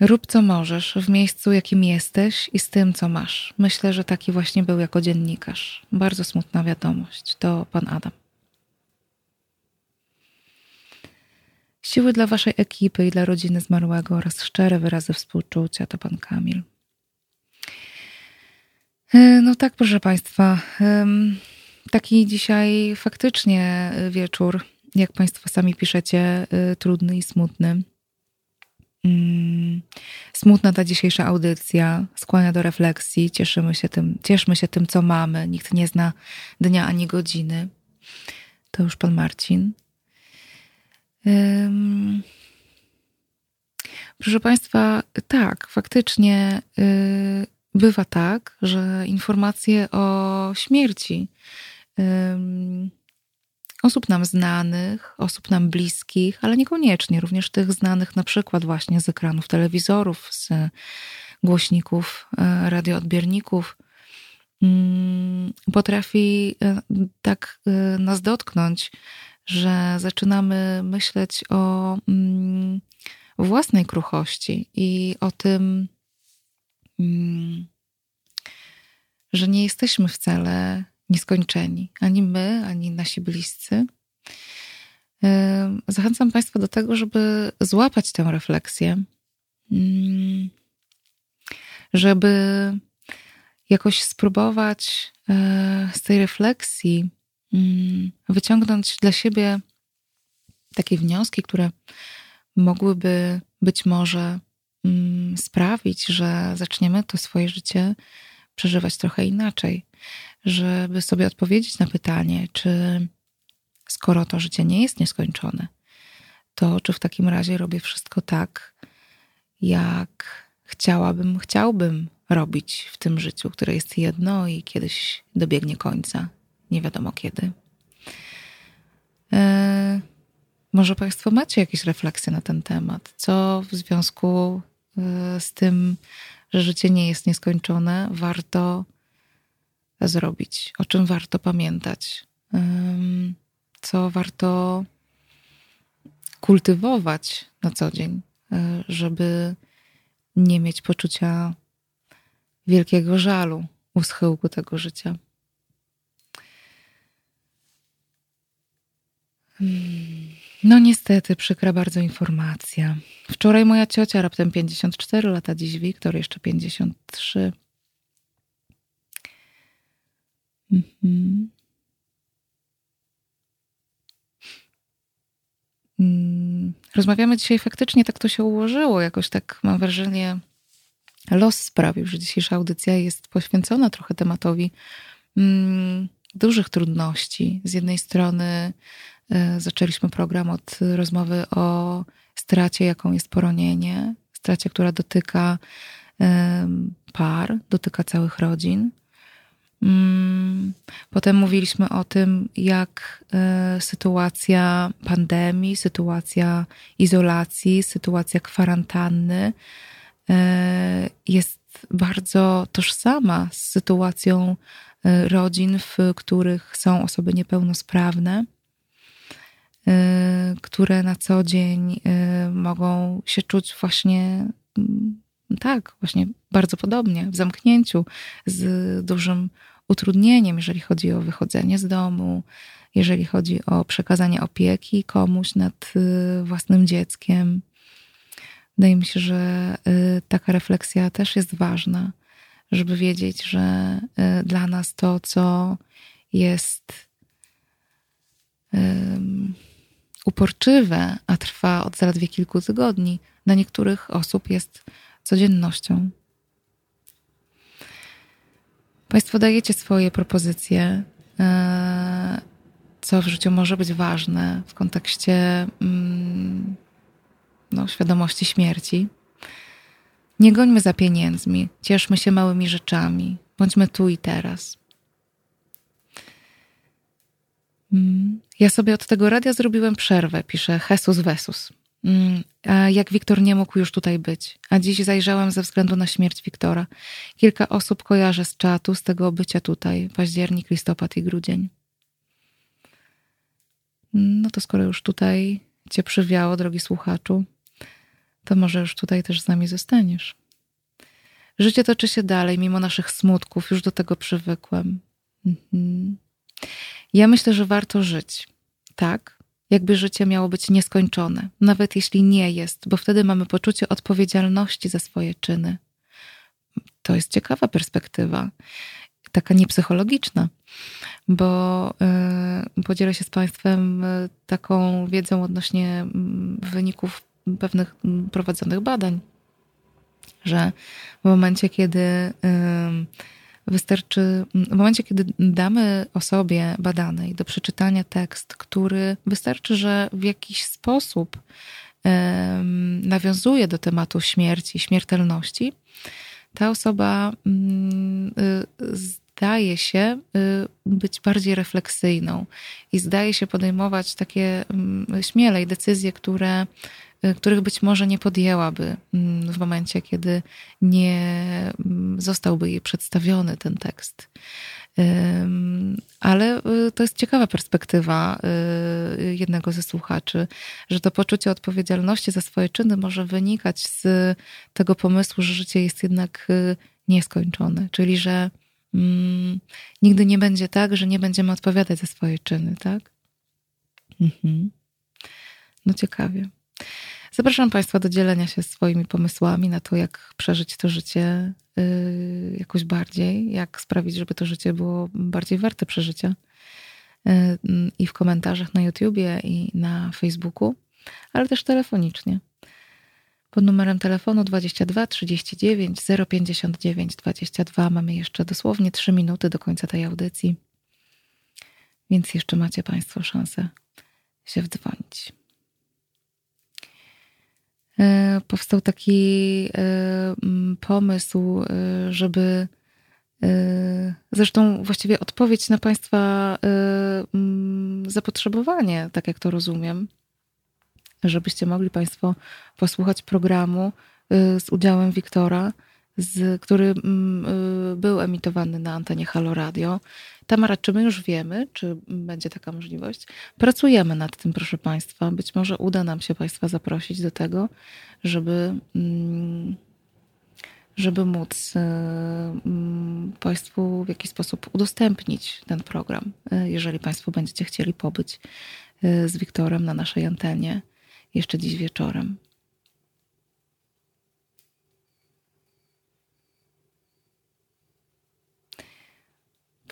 Rób co możesz w miejscu, jakim jesteś i z tym, co masz. Myślę, że taki właśnie był jako dziennikarz. Bardzo smutna wiadomość. To pan Adam. Siły dla waszej ekipy i dla rodziny zmarłego oraz szczere wyrazy współczucia to pan Kamil. E, no tak, proszę Państwa. Taki dzisiaj faktycznie wieczór, jak Państwo sami piszecie, e, trudny i smutny. Mm, smutna ta dzisiejsza audycja, skłania do refleksji, cieszymy się tym, cieszmy się tym, co mamy. Nikt nie zna dnia ani godziny. To już pan Marcin. Um, proszę Państwa, tak, faktycznie y, bywa tak, że informacje o śmierci osób nam znanych, osób nam bliskich, ale niekoniecznie również tych znanych na przykład właśnie z ekranów telewizorów, z głośników, e, radioodbierników, mm, potrafi e, tak e, nas dotknąć, że zaczynamy myśleć o mm, własnej kruchości i o tym, że nie jesteśmy wcale nieskończeni. Ani my, ani nasi bliscy. Zachęcam Państwa do tego, żeby złapać tę refleksję, mm, żeby jakoś spróbować e, z tej refleksji mm, wyciągnąć dla siebie takie wnioski, które mogłyby być może mm, sprawić, że zaczniemy to swoje życie przeżywać trochę inaczej żeby sobie odpowiedzieć na pytanie, czy skoro to życie nie jest nieskończone, to czy w takim razie robię wszystko tak, jak chciałabym, chciałbym robić w tym życiu, które jest jedno i kiedyś dobiegnie końca, nie wiadomo kiedy. E, może Państwo macie jakieś refleksje na ten temat? Co w związku z tym, że życie nie jest nieskończone, warto zrobić, o czym warto pamiętać, co warto kultywować na co dzień, e, żeby nie mieć poczucia wielkiego żalu u schyłku tego życia. No niestety, przykra bardzo informacja. Wczoraj moja ciocia, raptem 54 lata, dziś Wiktor, jeszcze 53. Mhm. Mm, rozmawiamy dzisiaj faktycznie, tak to się ułożyło. Jakoś tak mam wrażenie, los sprawił, że dzisiejsza audycja jest poświęcona trochę tematowi mm, dużych trudności. Z jednej strony zaczęliśmy program od rozmowy o stracie, jaką jest poronienie, stracie, która dotyka par, dotyka całych rodzin. Mm, potem mówiliśmy o tym, jak e, sytuacja pandemii, sytuacja izolacji, sytuacja kwarantanny e, jest bardzo tożsama z sytuacją e, rodzin, w których są osoby niepełnosprawne, które na co dzień mogą się czuć właśnie mm, tak, właśnie bardzo podobnie, w zamknięciu, z dużym utrudnieniem, jeżeli chodzi o wychodzenie z domu, jeżeli chodzi o przekazanie opieki komuś nad y, własnym dzieckiem. Wydaje mi się, że y, taka refleksja też jest ważna, żeby wiedzieć, że y, dla nas to, co jest uporczywe, a trwa od zaledwie kilku tygodni, dla niektórych osób jest codziennością. Państwo dajecie swoje propozycje, e, co w życiu może być ważne w kontekście mm, no, świadomości śmierci. Nie gońmy za pieniędzmi, cieszmy się małymi rzeczami, bądźmy tu i teraz. Mm, ja sobie od tego radia zrobiłem przerwę, pisze Jesus Vesus. Mm, jak Wiktor nie mógł już tutaj być. A dziś zajrzałem ze względu na śmierć Wiktora. Kilka osób kojarzę z czatu, z tego bycia tutaj. Październik, listopad i grudzień. No to skoro już tutaj cię przywiało, drogi słuchaczu, to może już tutaj też z nami zostaniesz. Życie toczy się dalej, mimo naszych smutków, już do tego przywykłem. Mhm. Ja myślę, że warto żyć. Tak, jakby życie miało być nieskończone, nawet jeśli nie jest, bo wtedy mamy poczucie odpowiedzialności za swoje czyny. To jest ciekawa perspektywa, taka niepsychologiczna, bo podzielę się z Państwem yy, taką wiedzą odnośnie yy, wyników pewnych prowadzonych badań, że w momencie, kiedy wystarczy, w momencie, kiedy damy osobie badanej do przeczytania tekst, który wystarczy, że w jakiś sposób nawiązuje do tematu śmierci, śmiertelności, ta osoba y, zdaje się y, być bardziej refleksyjną i zdaje się podejmować takie śmielej decyzje, które których być może nie podjęłaby mm, w momencie, kiedy nie mm, zostałby jej przedstawiony ten tekst. Ale y, to jest ciekawa perspektywa y, jednego ze słuchaczy, że to poczucie odpowiedzialności za swoje czyny może wynikać z tego pomysłu, że życie jest jednak nieskończone, czyli że mm, nigdy nie będzie tak, że nie będziemy odpowiadać za swoje czyny, tak? Mhm. No ciekawie. Zapraszam Państwa do dzielenia się swoimi pomysłami na to, jak przeżyć to życie yy, jakoś bardziej, jak sprawić, żeby to życie było bardziej warte przeżycia. Yy, I w komentarzach na YouTubie, i na Facebooku, ale też telefonicznie. Pod numerem telefonu 22 39 059 22 mamy jeszcze dosłownie 3 minuty do końca tej audycji, więc jeszcze macie Państwo szansę się wdzwonić. E, powstał taki e, pomysł, e, żeby zresztą właściwie odpowiedź na Państwa zapotrzebowanie, tak jak to rozumiem, żebyście mogli Państwo posłuchać programu z udziałem Wiktora, z, który był emitowany na antenie Halo Radio. Tamara, czy my już wiemy, czy będzie taka możliwość? Pracujemy nad tym, proszę Państwa. Być może uda nam się Państwa zaprosić do tego, żeby, mm, żeby móc e, mm, Państwu w jakiś sposób udostępnić ten program, e, jeżeli Państwo będziecie chcieli pobyć e, z Wiktorem na naszej antenie jeszcze dziś wieczorem.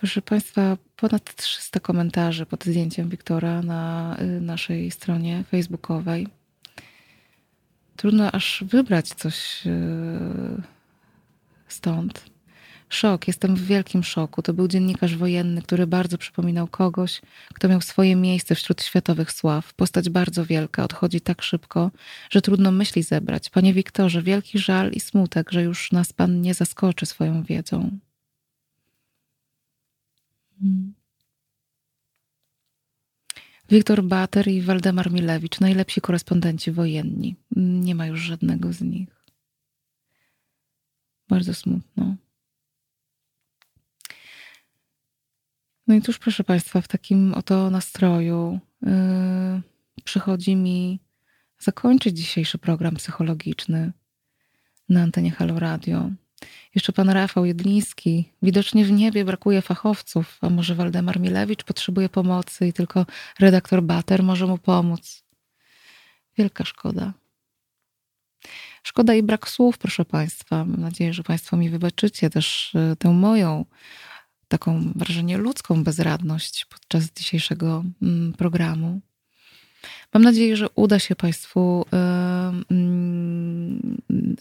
Proszę Państwa, ponad 300 komentarzy pod zdjęciem Wiktora na y, naszej stronie facebookowej. Trudno aż wybrać coś y, stąd. Szok, jestem w wielkim szoku. To był dziennikarz wojenny, który bardzo przypominał kogoś, kto miał swoje miejsce wśród światowych sław. Postać bardzo wielka, odchodzi tak szybko, że trudno myśli zebrać. Panie Wiktorze, wielki żal i smutek, że już nas pan nie zaskoczy swoją wiedzą. Wiktor Bater i Waldemar Milewicz, najlepsi korespondenci wojenni. Nie ma już żadnego z nich. Bardzo smutno. No i tuż, proszę Państwa, w takim oto nastroju yy, przychodzi mi zakończyć dzisiejszy program psychologiczny na antenie Halo Radio. Jeszcze pan Rafał Jedliński. Widocznie w niebie brakuje fachowców, a może Waldemar Milewicz potrzebuje pomocy i tylko redaktor Bater może mu pomóc. Wielka szkoda. Szkoda i brak słów, proszę Państwa. Mam nadzieję, że Państwo mi wybaczycie też e, tę moją taką wrażenie ludzką bezradność podczas dzisiejszego mm, programu. Mam nadzieję, że uda się Państwu,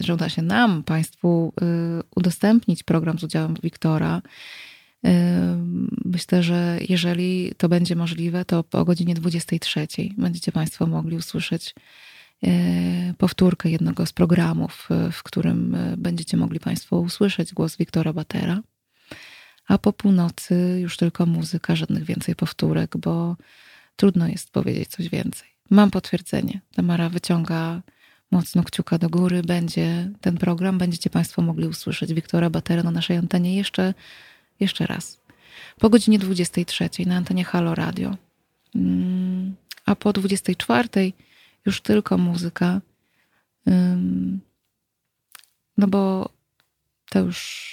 że uda się nam, Państwu y, udostępnić program z udziałem Wiktora. Myślę, że jeżeli to będzie możliwe, to o godzinie 23 będziecie Państwo mogli usłyszeć powtórkę jednego z programów, w którym będziecie mogli Państwo usłyszeć głos Wiktora Batera. A po północy już tylko muzyka, żadnych więcej powtórek, bo trudno jest powiedzieć coś więcej. Mam potwierdzenie. Tamara wyciąga mocno kciuka do góry. Będzie ten program, będziecie Państwo mogli usłyszeć Wiktora Batera na naszej antenie jeszcze, jeszcze raz. Po godzinie 23 na antenie Halo Radio. Mm, a po 24 już tylko muzyka No bo to już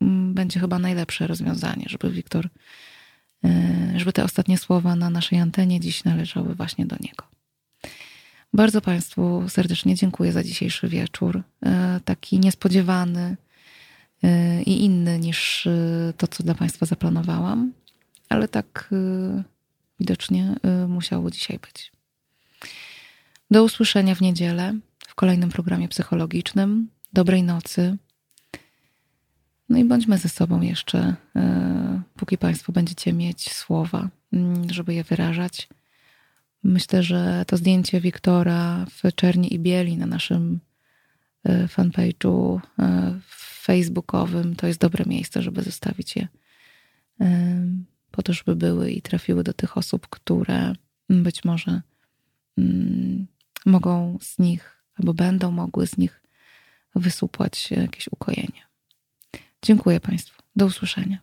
mm, będzie chyba najlepsze rozwiązanie, żeby Wiktor, żeby te ostatnie słowa na naszej antenie dziś należały właśnie do niego. Bardzo Państwu serdecznie dziękuję za dzisiejszy wieczór. Y, taki niespodziewany y, i inny niż to, co dla Państwa zaplanowałam, ale tak widocznie musiało dzisiaj być. Do usłyszenia w niedzielę w kolejnym programie psychologicznym. Dobrej nocy. No i bądźmy ze sobą jeszcze, e, póki Państwo będziecie mieć słowa, mm, żeby je wyrażać. Myślę, że to zdjęcie Wiktora w czerni i bieli na naszym e, fanpage'u e, facebookowym to jest dobre miejsce, żeby zostawić je po to, żeby były i trafiły do tych osób, które być może mm, mogą z nich albo będą mogły z nich wysupłać jakieś ukojenie. Dziękuję Państwu. Do usłyszenia.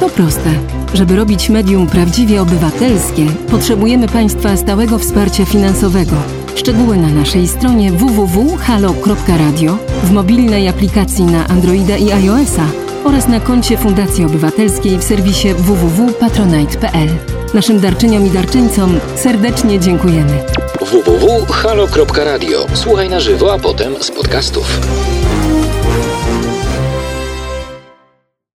To proste. Żeby robić medium prawdziwie obywatelskie, potrzebujemy Państwa stałego wsparcia finansowego. Szczegóły na naszej stronie www.halo.radio, w mobilnej aplikacji na Androida i iOS-a oraz na koncie Fundacji Obywatelskiej w serwisie www.patronite.pl. Naszym darczyniom i darczyńcom serdecznie dziękujemy. www.halo.radio. Słuchaj na żywo, a potem z podcastów.